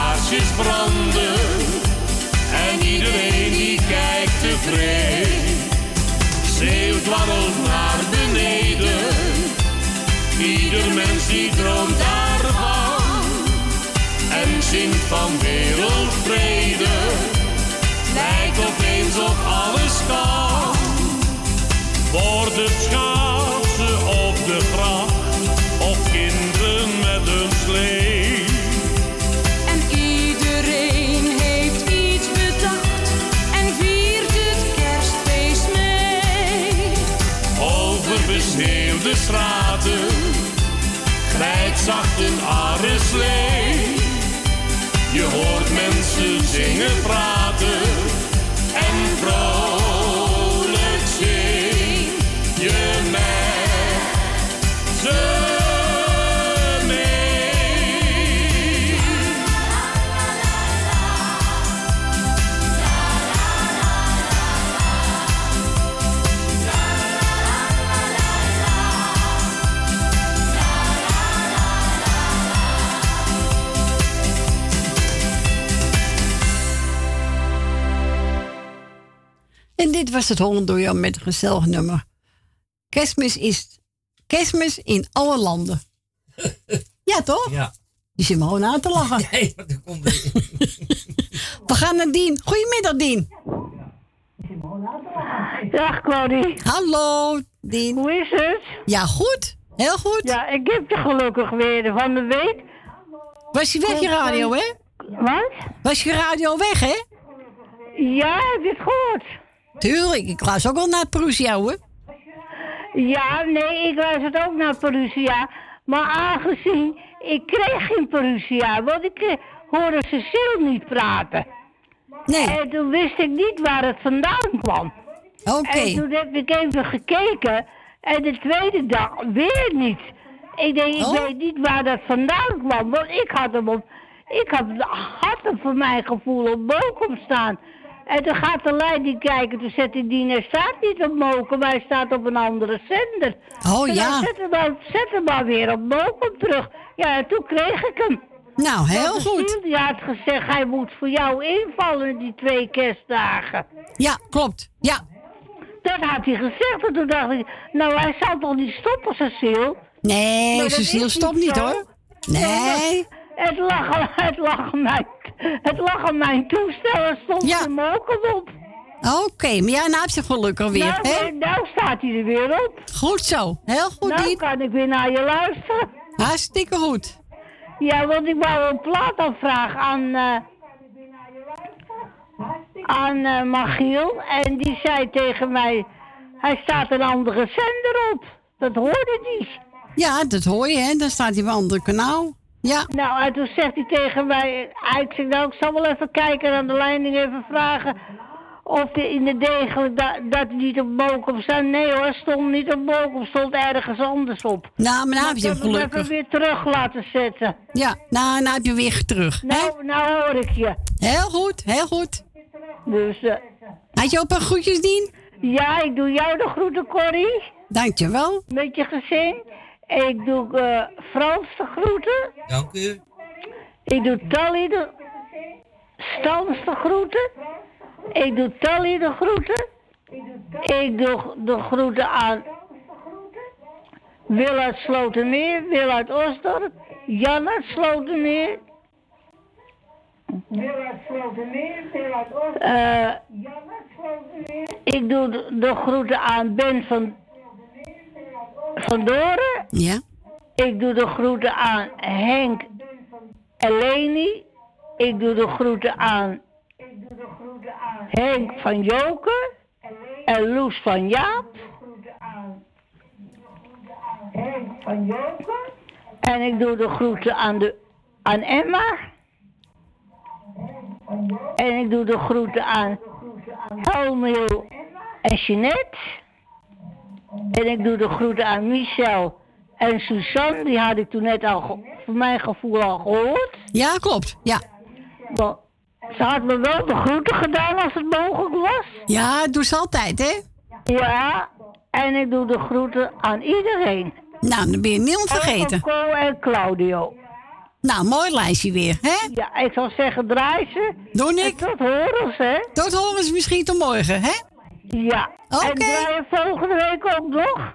Kaarsjes branden en iedereen die kijkt tevreden. Sneeuw dwarrelt naar beneden, ieder mens die droomt daarvan en zingt van wereldvrede. Lijkt opeens op alles kan, wordt het schaatsen zacht een arreslee. Je hoort mensen zingen, praten En dit was het Holland door jou met een gezellig nummer. Kerstmis is kerstmis in alle landen. Ja, toch? Ja. Je zit me gewoon aan te lachen. Nee, er komt er- We gaan naar Dien. Goedemiddag, Dien. Dag Claudie. Hallo, Dien. Hoe is het? Ja, goed. Heel goed. Ja, ik heb je gelukkig weer van de week. Was je weg, je radio, hè? Wat? Was je radio weg, hè? Ja, het gehoord? Tuurlijk, ik luister ook wel naar Perusia, hoor. Ja, nee, ik luister ook naar Perusia. Maar aangezien, ik kreeg geen Perusia, want ik eh, hoorde Cecile niet praten. Nee. En toen wist ik niet waar het vandaan kwam. Oké. En toen heb ik even gekeken en de tweede dag weer niet. Ik denk, ik Oh. weet niet waar dat vandaan kwam, want ik had hem op, ik had, had hem voor mijn gevoel op Mokum staan. En toen gaat de leiding kijken, toen zet hij die, hij staat niet op Mokum, hij staat op een andere zender. Oh, ja. dan Zet hem, maar, zet hem maar weer op Mokum terug. Ja, en toen kreeg ik hem. Nou, heel Want goed. Die had gezegd, hij moet voor jou invallen die twee kerstdagen. Ja, klopt. Ja. Dat had hij gezegd. En toen dacht ik, nou hij zal toch niet stoppen, Cecile? Nee, Maar Cecile stopt niet, hoor. Nee. Het lag, het lag mijn, het lag aan mijn toestel. Er stond Ja. de moken op. Oké, maar ja, nou heb je gelukkig weer, nou, hè? nou staat hij er weer op. Goed zo. Heel goed, Nou kan ik weer naar je luisteren. Hartstikke goed. Ja, want ik wou een plaat aanvragen aan, eh aan eh, Magiel. En die zei tegen mij, hij staat een andere zender op. Dat hoorde hij. Ja, dat hoor je, hè? Dan staat hij op een ander kanaal. Ja. Nou, en toen zegt hij tegen mij, ik zeg nou, ik zal wel even kijken aan de leiding even vragen of hij in de degelijk dat, dat hij niet op Mokum staat. Nee hoor, stond niet op Mokum, stond ergens anders op. Nou, maar nou heb je hem ik heb hem gelukkig. weer terug laten zetten. Ja, nou, nou heb je weer terug. hè? Nou, nou hoor ik je. Heel goed, heel goed. Dus, eh, Had je ook een groetjes, Dien? ja, ik doe jou de groeten, Corrie. Dankjewel. Met je gezin. Ik doe eh, Frans de groeten. Dank u. Ik doe Tally de Stans de groeten. Ik doe Tally de groeten. Ik doe de groeten aan Wil uit Slotermeer, Wil uit Osdorp, Jan uit Slotermeer. Wil uit Slotermeer, wil uit. Eh, Jan uit Slotermeer. ik doe de, de groeten aan Ben van, van Doren. Ja. Ik doe de groeten aan Henk en Leni. Ik doe de groeten aan Henk van Joker. En Loes van Jaap. En ik doe de groeten aan, de, aan Emma. En ik doe de groeten aan Helmiel en Jeanette. En ik doe de groeten aan Michel en Suzanne. Die had ik toen net al, voor mijn gevoel al gehoord. Ja, klopt. Ja. Want ze had me wel de groeten gedaan als het mogelijk was. Ja, doe ze altijd, hè? Ja, en ik doe de groeten aan iedereen. Nou, dan ben je niemand vergeten. Coco en Claudio. Nou, mooi lijstje weer, hè? Ja, ik zou zeggen draai ze. Doe ik. Tot horens, hè? Tot horens misschien tot morgen, hè? Ja. Oké. En draai je volgende week ook nog?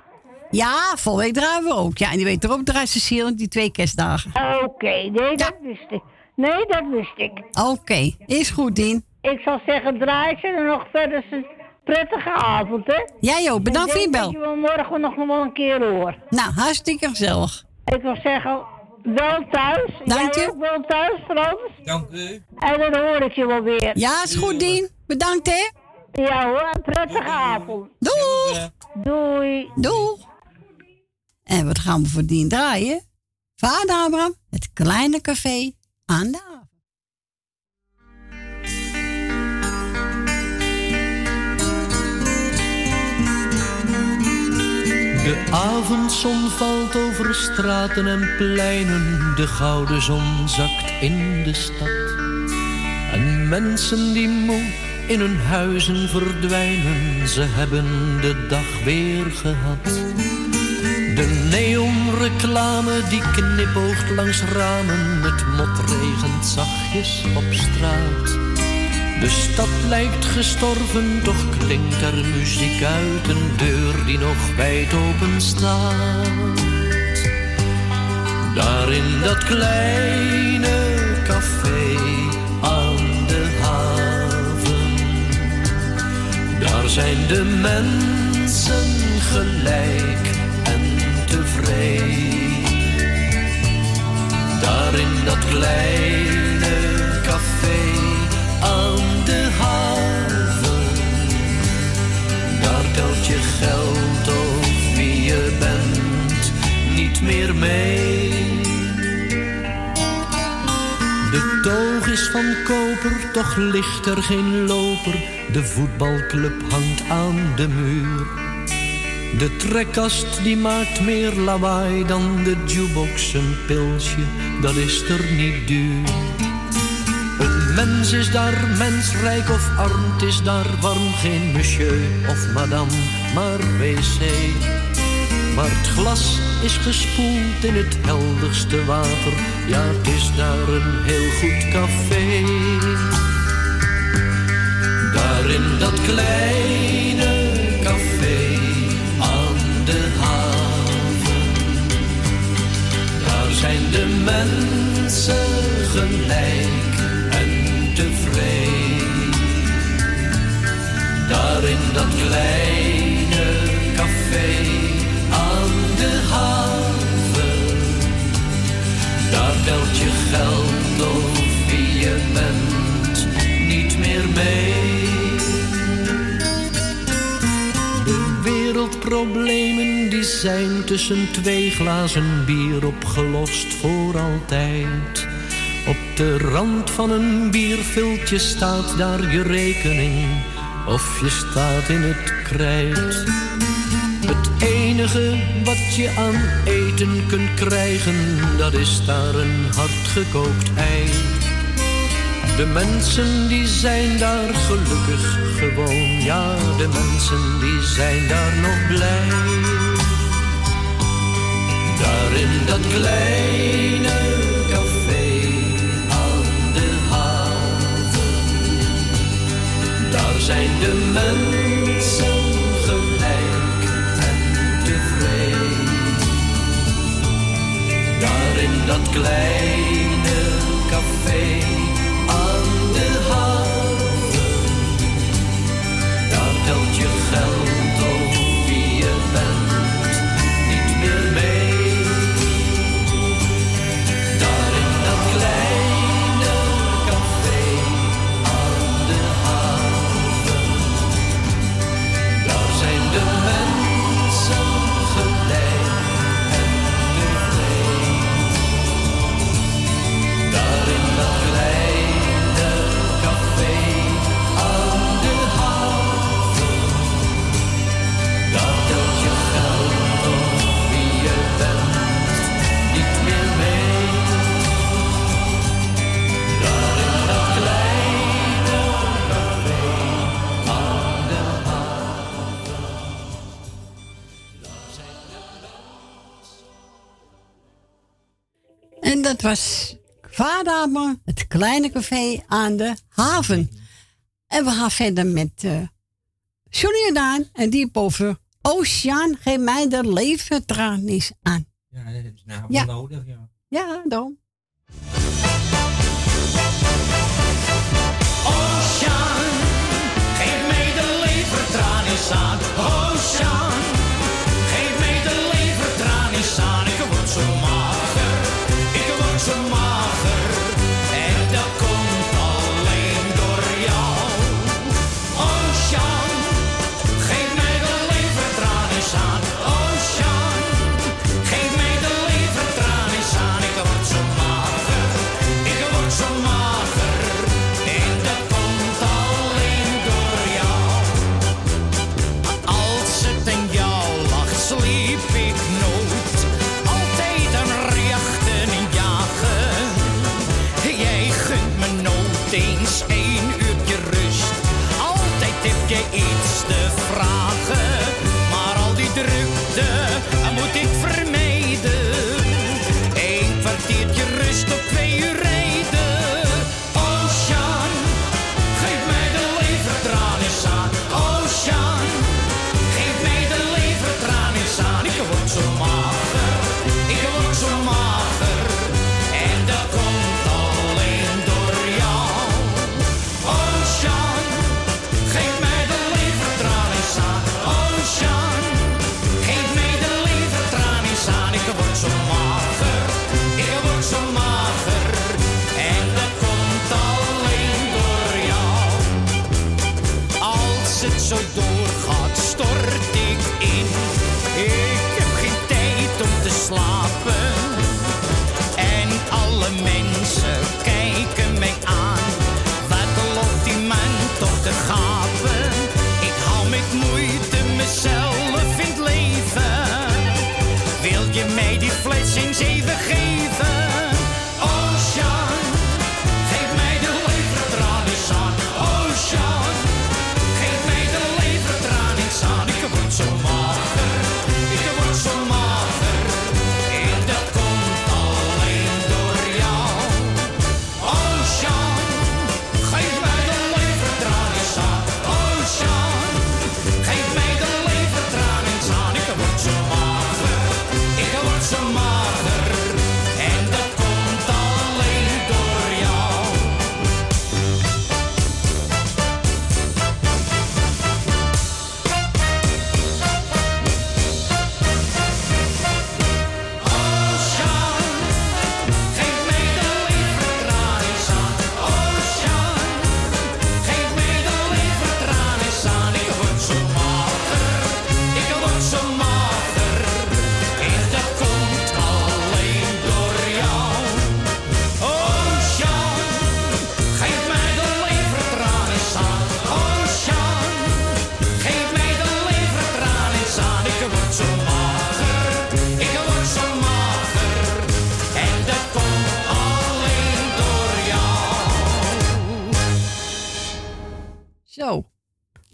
Ja, volgende week draaien we ook. Ja, en die weet erop draait Cecile die twee kerstdagen. Oké, nee, dat wist ik. Nee, dat wist ik. Oké, is goed, Dien. Ik zou zeggen, draai ze en nog verder een prettige avond, hè? Jij ook, bedankt voor je Ik denk bel. dat je me morgen nog wel een keer hoor. Nou, hartstikke gezellig. Ik wil zeggen, wel thuis. Dank Jij je. ook wel thuis, Frans. Dank u. En dan hoor ik je wel weer. Ja, is goed, Dien. Bedankt, hè? Ja hoor, een prettige avond. Doeg! Doei. Doeg! En wat gaan we voor Dien draaien? Vader Abraham, het kleine café aan de haven. De avondzon valt over straten en pleinen, de gouden zon zakt in de stad. En mensen die moe in hun huizen verdwijnen, ze hebben de dag weer gehad. De neonreclame die knipoogt langs ramen, het mot regent zachtjes op straat. De stad lijkt gestorven, toch klinkt er muziek uit een deur die nog wijd open staat. Daar in dat kleine café zijn de mensen gelijk en tevreden. Daar in dat kleine café aan de haven. Daar telt je geld of wie je bent niet meer mee. Toog is van koper, toch ligt er geen loper. De voetbalclub hangt aan de muur. De trekkast die maakt meer lawaai dan de jukebox. Een pilsje, dat is er niet duur. Een mens is daar mensrijk of arm, is daar warm. Geen monsieur of madame, maar wc. Maar het glas is gespoeld in het helderste water. Ja, het is daar een heel goed café. Daar in dat kleine café aan de haven. Daar zijn de mensen gelijk en tevreden. Daar in dat kleine café telt je geld of wie je bent niet meer mee. De wereldproblemen die zijn tussen twee glazen bier opgelost voor altijd. Op de rand van een bierviltje staat daar je rekening of je staat in het krijt. Het enige wat je aan eten kunt krijgen, dat is daar een hardgekookt ei. De mensen die zijn daar gelukkig gewoon, ja, de mensen die zijn daar nog blij. Daar in dat kleine café aan de haven, daar zijn de mensen daar in dat kleine café. het was Kwaadame, het kleine café aan de haven. En we gaan verder met uh, Johnny Daan en die boven Oceaan. Geef mij de levertranis aan. Ja, dat is nou nodig, ja. Ja, dan. Oceaan, geef mij de levertranis aan. Oceaan, geef mij de levertranis aan. There's a.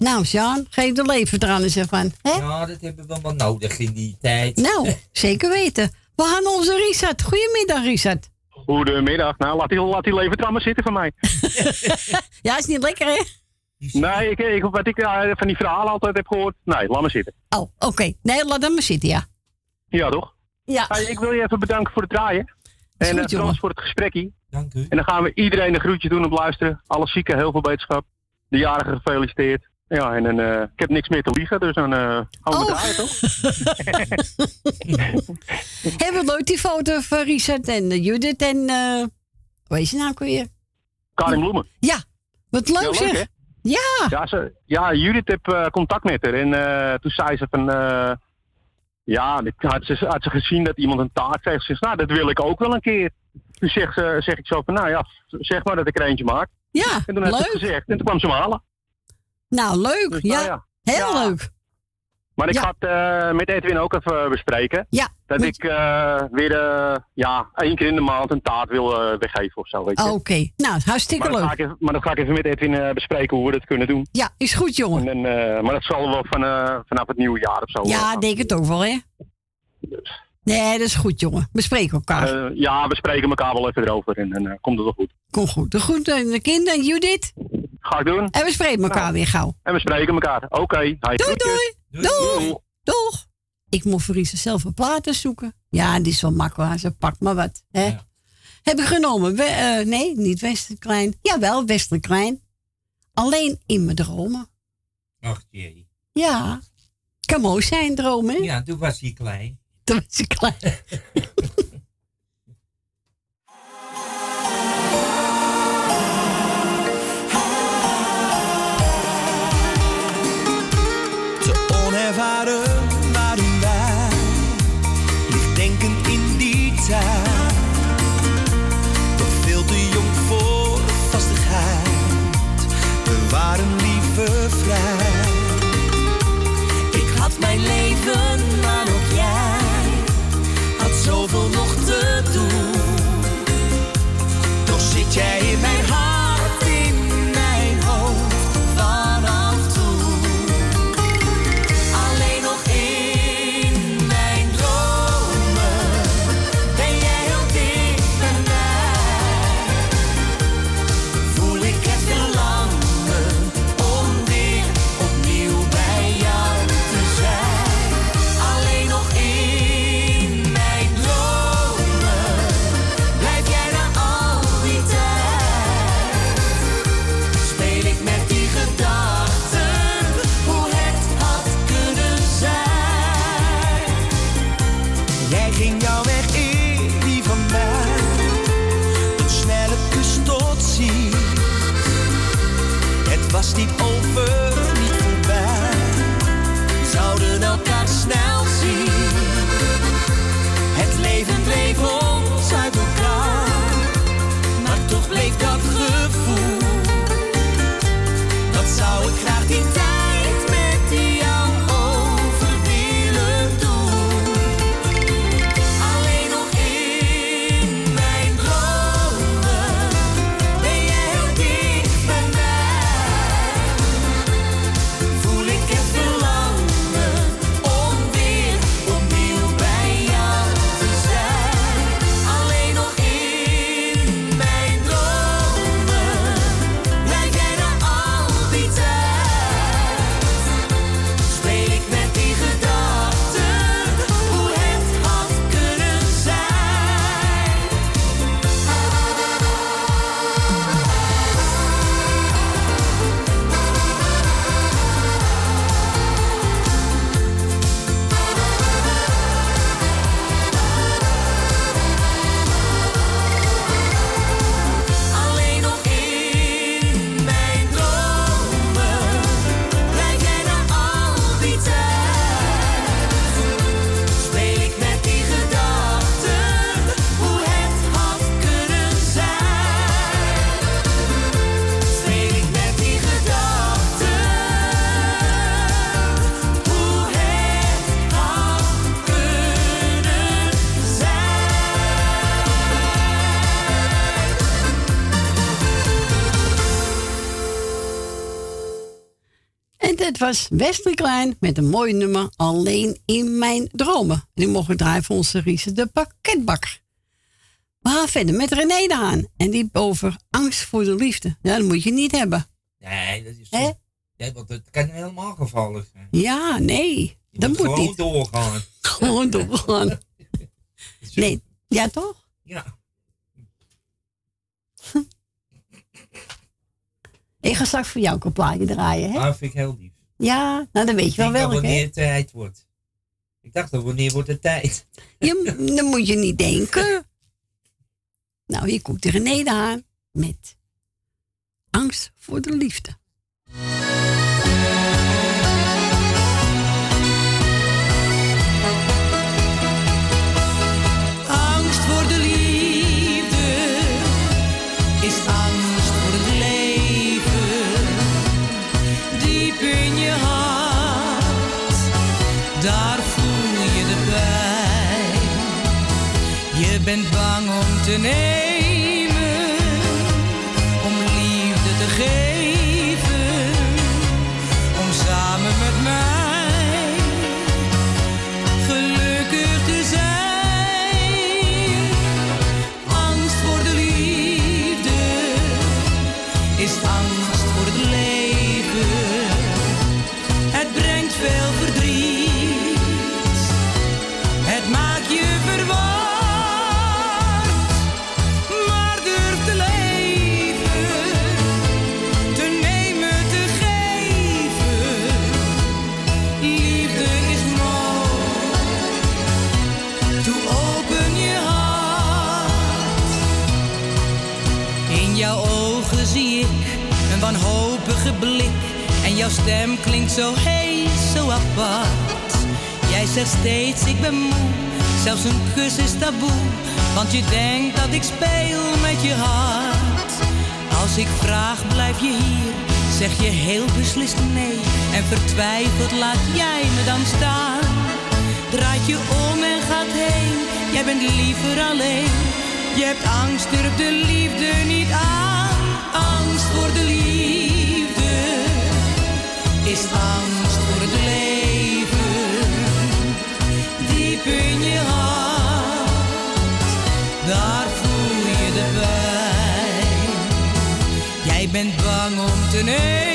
Nou, Sjaan, geef de leven eraan en zeg van. Hè? Ja, dat hebben we wel nodig in die tijd. Nou, zeker weten. We gaan onze Richard. Goedemiddag, Richard. Goedemiddag. Nou, laat die, laat die maar zitten van mij. ja, is niet lekker, hè? Nee, ik, ik, wat ik eh, van die verhalen altijd heb gehoord. Nee, laat maar zitten. Oh, oké. Nee, laat hem maar zitten, ja. Ja, toch? Ja. Ik wil je even bedanken voor het draaien. En goed, uh, voor het gesprekje. Dank u. En dan gaan we iedereen een groetje doen op luisteren. Alle zieken, heel veel wetenschap. De jarige gefeliciteerd. Ja, en dan, eh, ik heb niks meer te liegen, dus dan eh gaan we Oh. draaien, toch? Hebben we leuk die foto van Richard en eh, Judith en... eh hoe is je nou ook weer? Karin Bloemen. Ja, wat leuk Ja, zeg. hè? Ja. Ja, ze, ja Judith eh, contact met haar. En eh, toen zei ze van... eh, ja, had ze, had ze gezien dat iemand een taart kreeg. Ze zegt, nou, dat wil ik ook wel een keer. Toen zeg, ze, zeg ik zo van, nou ja, zeg maar dat ik er eentje maak. Ja, En toen heeft ze leuk. het gezegd. En toen kwam ze me halen. Nou, leuk. Dus, ja. nou ja. Heel leuk. Maar ik ga het eh, met Edwin ook even bespreken. Ja. Dat ik eh, weer eh, ja, één keer in de maand een taart wil eh, weggeven of zo. Weet je. Oké, nou, hartstikke maar, leuk. even, maar dan ga ik even met Edwin eh, bespreken hoe we dat kunnen doen. Ja, is goed, jongen. En, eh, maar dat zal wel van, eh, vanaf het nieuwe jaar of zo. Ja, eh, denk het ook wel, hè? Nee, dat is goed, jongen. We spreken elkaar. eh, ja, we spreken elkaar wel even erover en dan eh, komt het wel goed. Kom goed. De groeten aan de kinderen, Judith. Ga ik doen. En we spreken elkaar Nou. weer gauw. En we spreken elkaar. Oké. Hey, Doei, groetjes. doei. Doeg. Doeg. Ik moet voor Risa zelf een platen zoeken. Ja, die is wel makkelijk. Ze pakt maar wat. Hè? Heb ik genomen. We, eh, nee, niet Westerklein. Jawel, Westerklein. Alleen in mijn dromen. Ach jee. Ja. Kan mooi zijn, dromen. hè? Ja, toen was hij klein. Toen was ik klein. provider. Dat was Wesley Klein met een mooi nummer Alleen in mijn dromen. En die mogen draaien voor onze Riese de pakketbakker. We gaan verder met René de Haan. En die over angst voor de liefde. Ja, dat moet je niet hebben. Nee, dat is zo. Ja, want het kan helemaal gevallen zijn. Ja, nee. Je dat moet moet gewoon niet. doorgaan. Gewoon doorgaan. Nee, ja toch? Ja. Ik ga straks voor jou ook een plaatje draaien, hè? Dat vind ik heel lief. Ja, nou dan weet je wel welke, wanneer het tijd wordt. Ik dacht dat wanneer wordt het tijd? Je, dan moet je niet denken. Nou, hier komt de René de Haan met angst voor de liefde. Bent bang om te nemen, stem klinkt zo hees, zo apart. Jij zegt steeds ik ben moe, zelfs een kus is taboe. Want je denkt dat ik speel met je hart. Als ik vraag blijf je hier, zeg je heel beslist nee. En vertwijfeld laat jij me dan staan. Draait je om en gaat heen, jij bent liever alleen. Je hebt angst, durf de liefde niet aan. Angst voor de liefde is angst voor het leven. Diep in je hart, daar voel je de pijn. Jij bent bang om te nemen,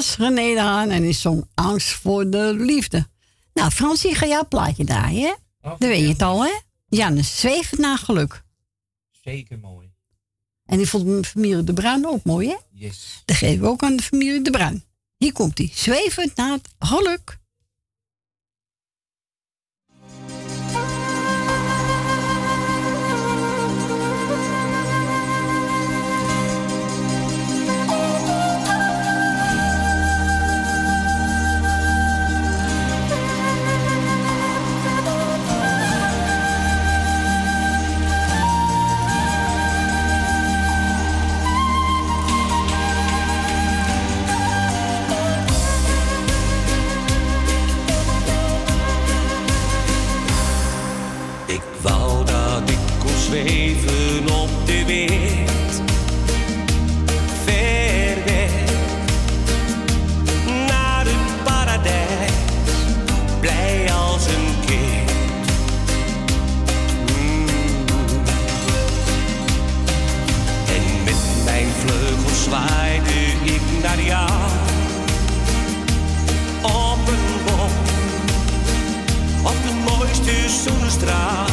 was René de Haan en die zong Angst voor de liefde. Nou, Fransie, ga jouw plaatje draaien, hè? Oh, Dan weet je het al, hè? Jannes, zweven naar geluk. Zeker mooi. En die vond de familie De Bruin ook mooi, hè? Yes. Dat geven we ook aan de familie De Bruin. Hier komt hij. Zwevend naar het geluk. Mooiste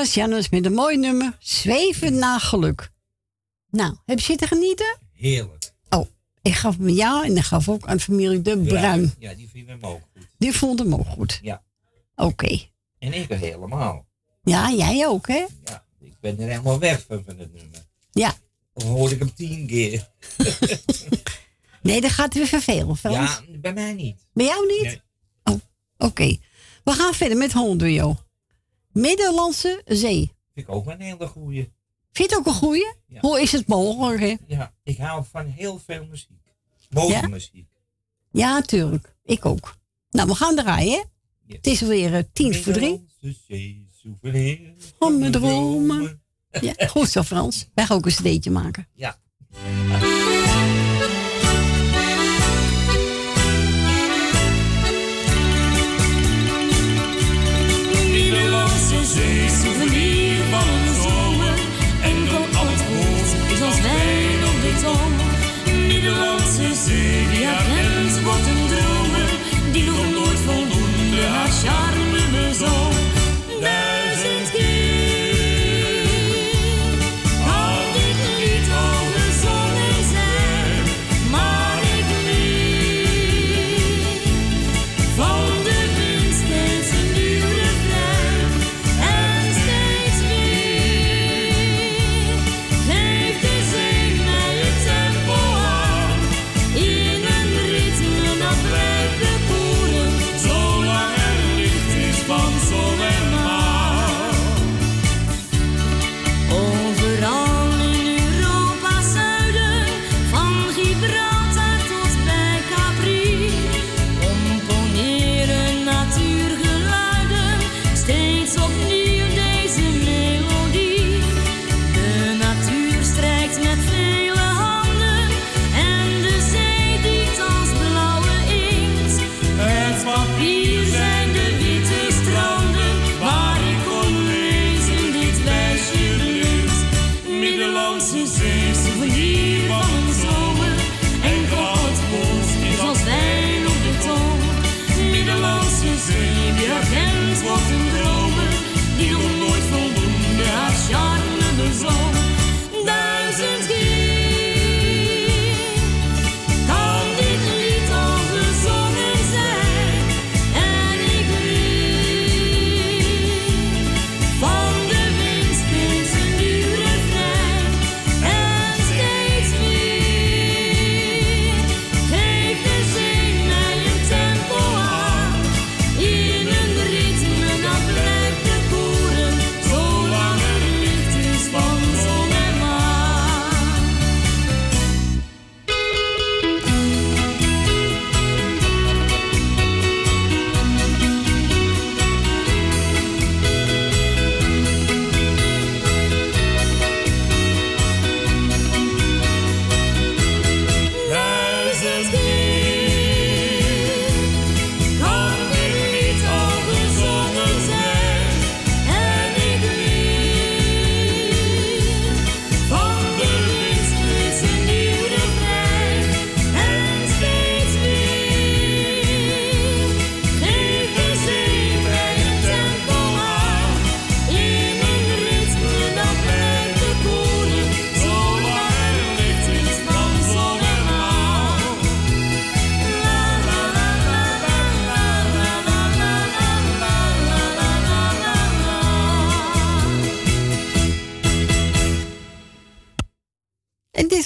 was Janus met een mooi nummer, Zweven naar geluk. Nou, heb je zitten genieten? Heerlijk. Oh, ik gaf hem jou en ik gaf ook aan familie De Bruin. Ja, ja, die vinden hem ook goed. Die vond hem ook goed. Ja. Oké. En ik helemaal. Ja, jij ook, hè? Ja, ik ben er helemaal weg van, van het nummer. Ja. Dan hoor ik hem tien keer. Nee, dat gaat weer vervelen. Frans. Ja, bij mij niet. Bij jou niet? Oh, oké. We gaan verder met Hondujo. Middellandse Zee. Vind ik ook een hele goeie. Vind je het ook een goeie? Hoe is het mogelijk, hè? Ja, ik hou van heel veel muziek. Mooie Ja? muziek. Ja, tuurlijk. Ik ook. Nou, we gaan draaien, hè? Het is alweer eh, tien voor drie. Souvenir Om mijn dromen. Ja, goed zo, Frans. Wij gaan ook een cd'tje maken. Ja.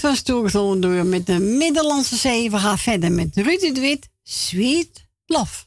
Was toegezonden door met de Middellandse Zee. We gaan verder met Rudy de Sweet Love.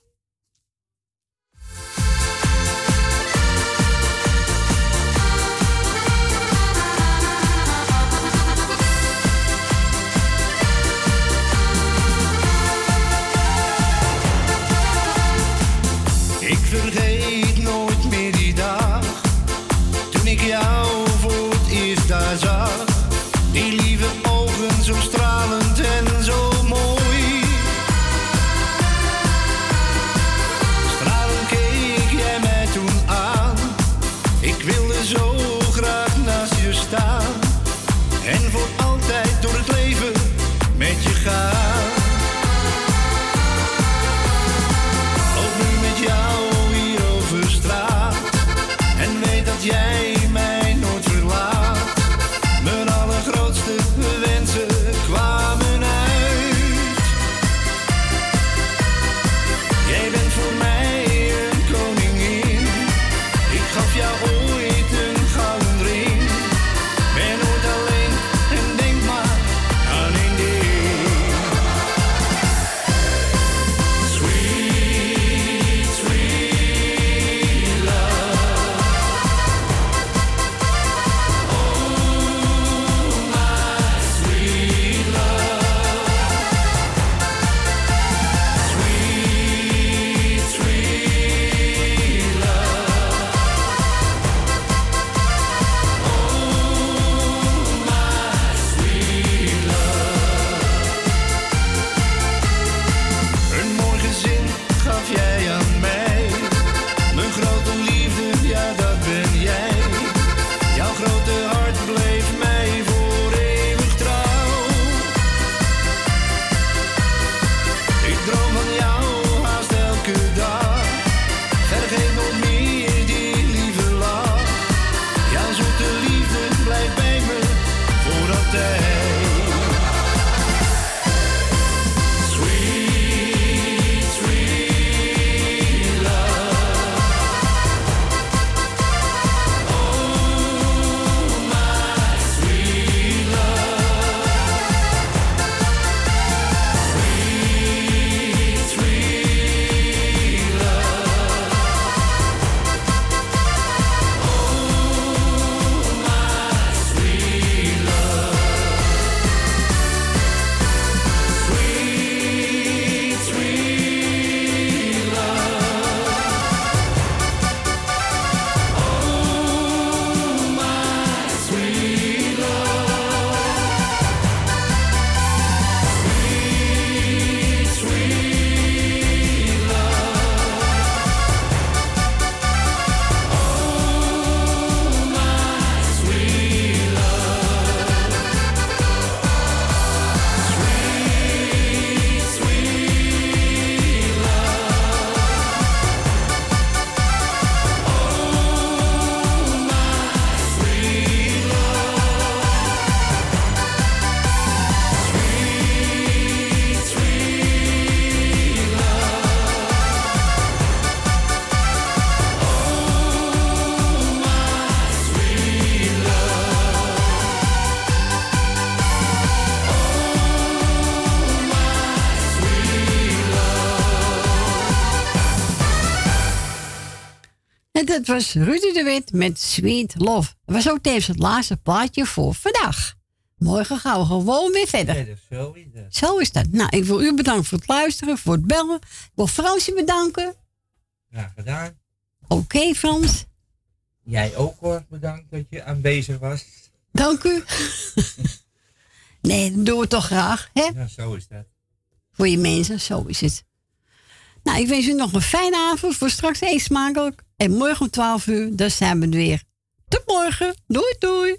Dat was Rudy de Wit met Sweet Love. Dat was ook tevens het laatste plaatje voor vandaag. Morgen gaan we gewoon weer verder. Zo is het. Zo is dat. Nou, ik wil u bedanken voor het luisteren, voor het bellen. Ik wil Fransje bedanken. Graag gedaan. Oké, Frans. Jij ook hoor, bedankt dat je aanwezig was. Dank u. nee, dat doen we toch graag, hè? Ja, zo is dat. Voor je mensen, zo is het. Nou, ik wens u nog een fijne avond. Voor straks eet smakelijk. En morgen om 12 uur, dan zijn we er weer. Tot morgen. Doei, doei.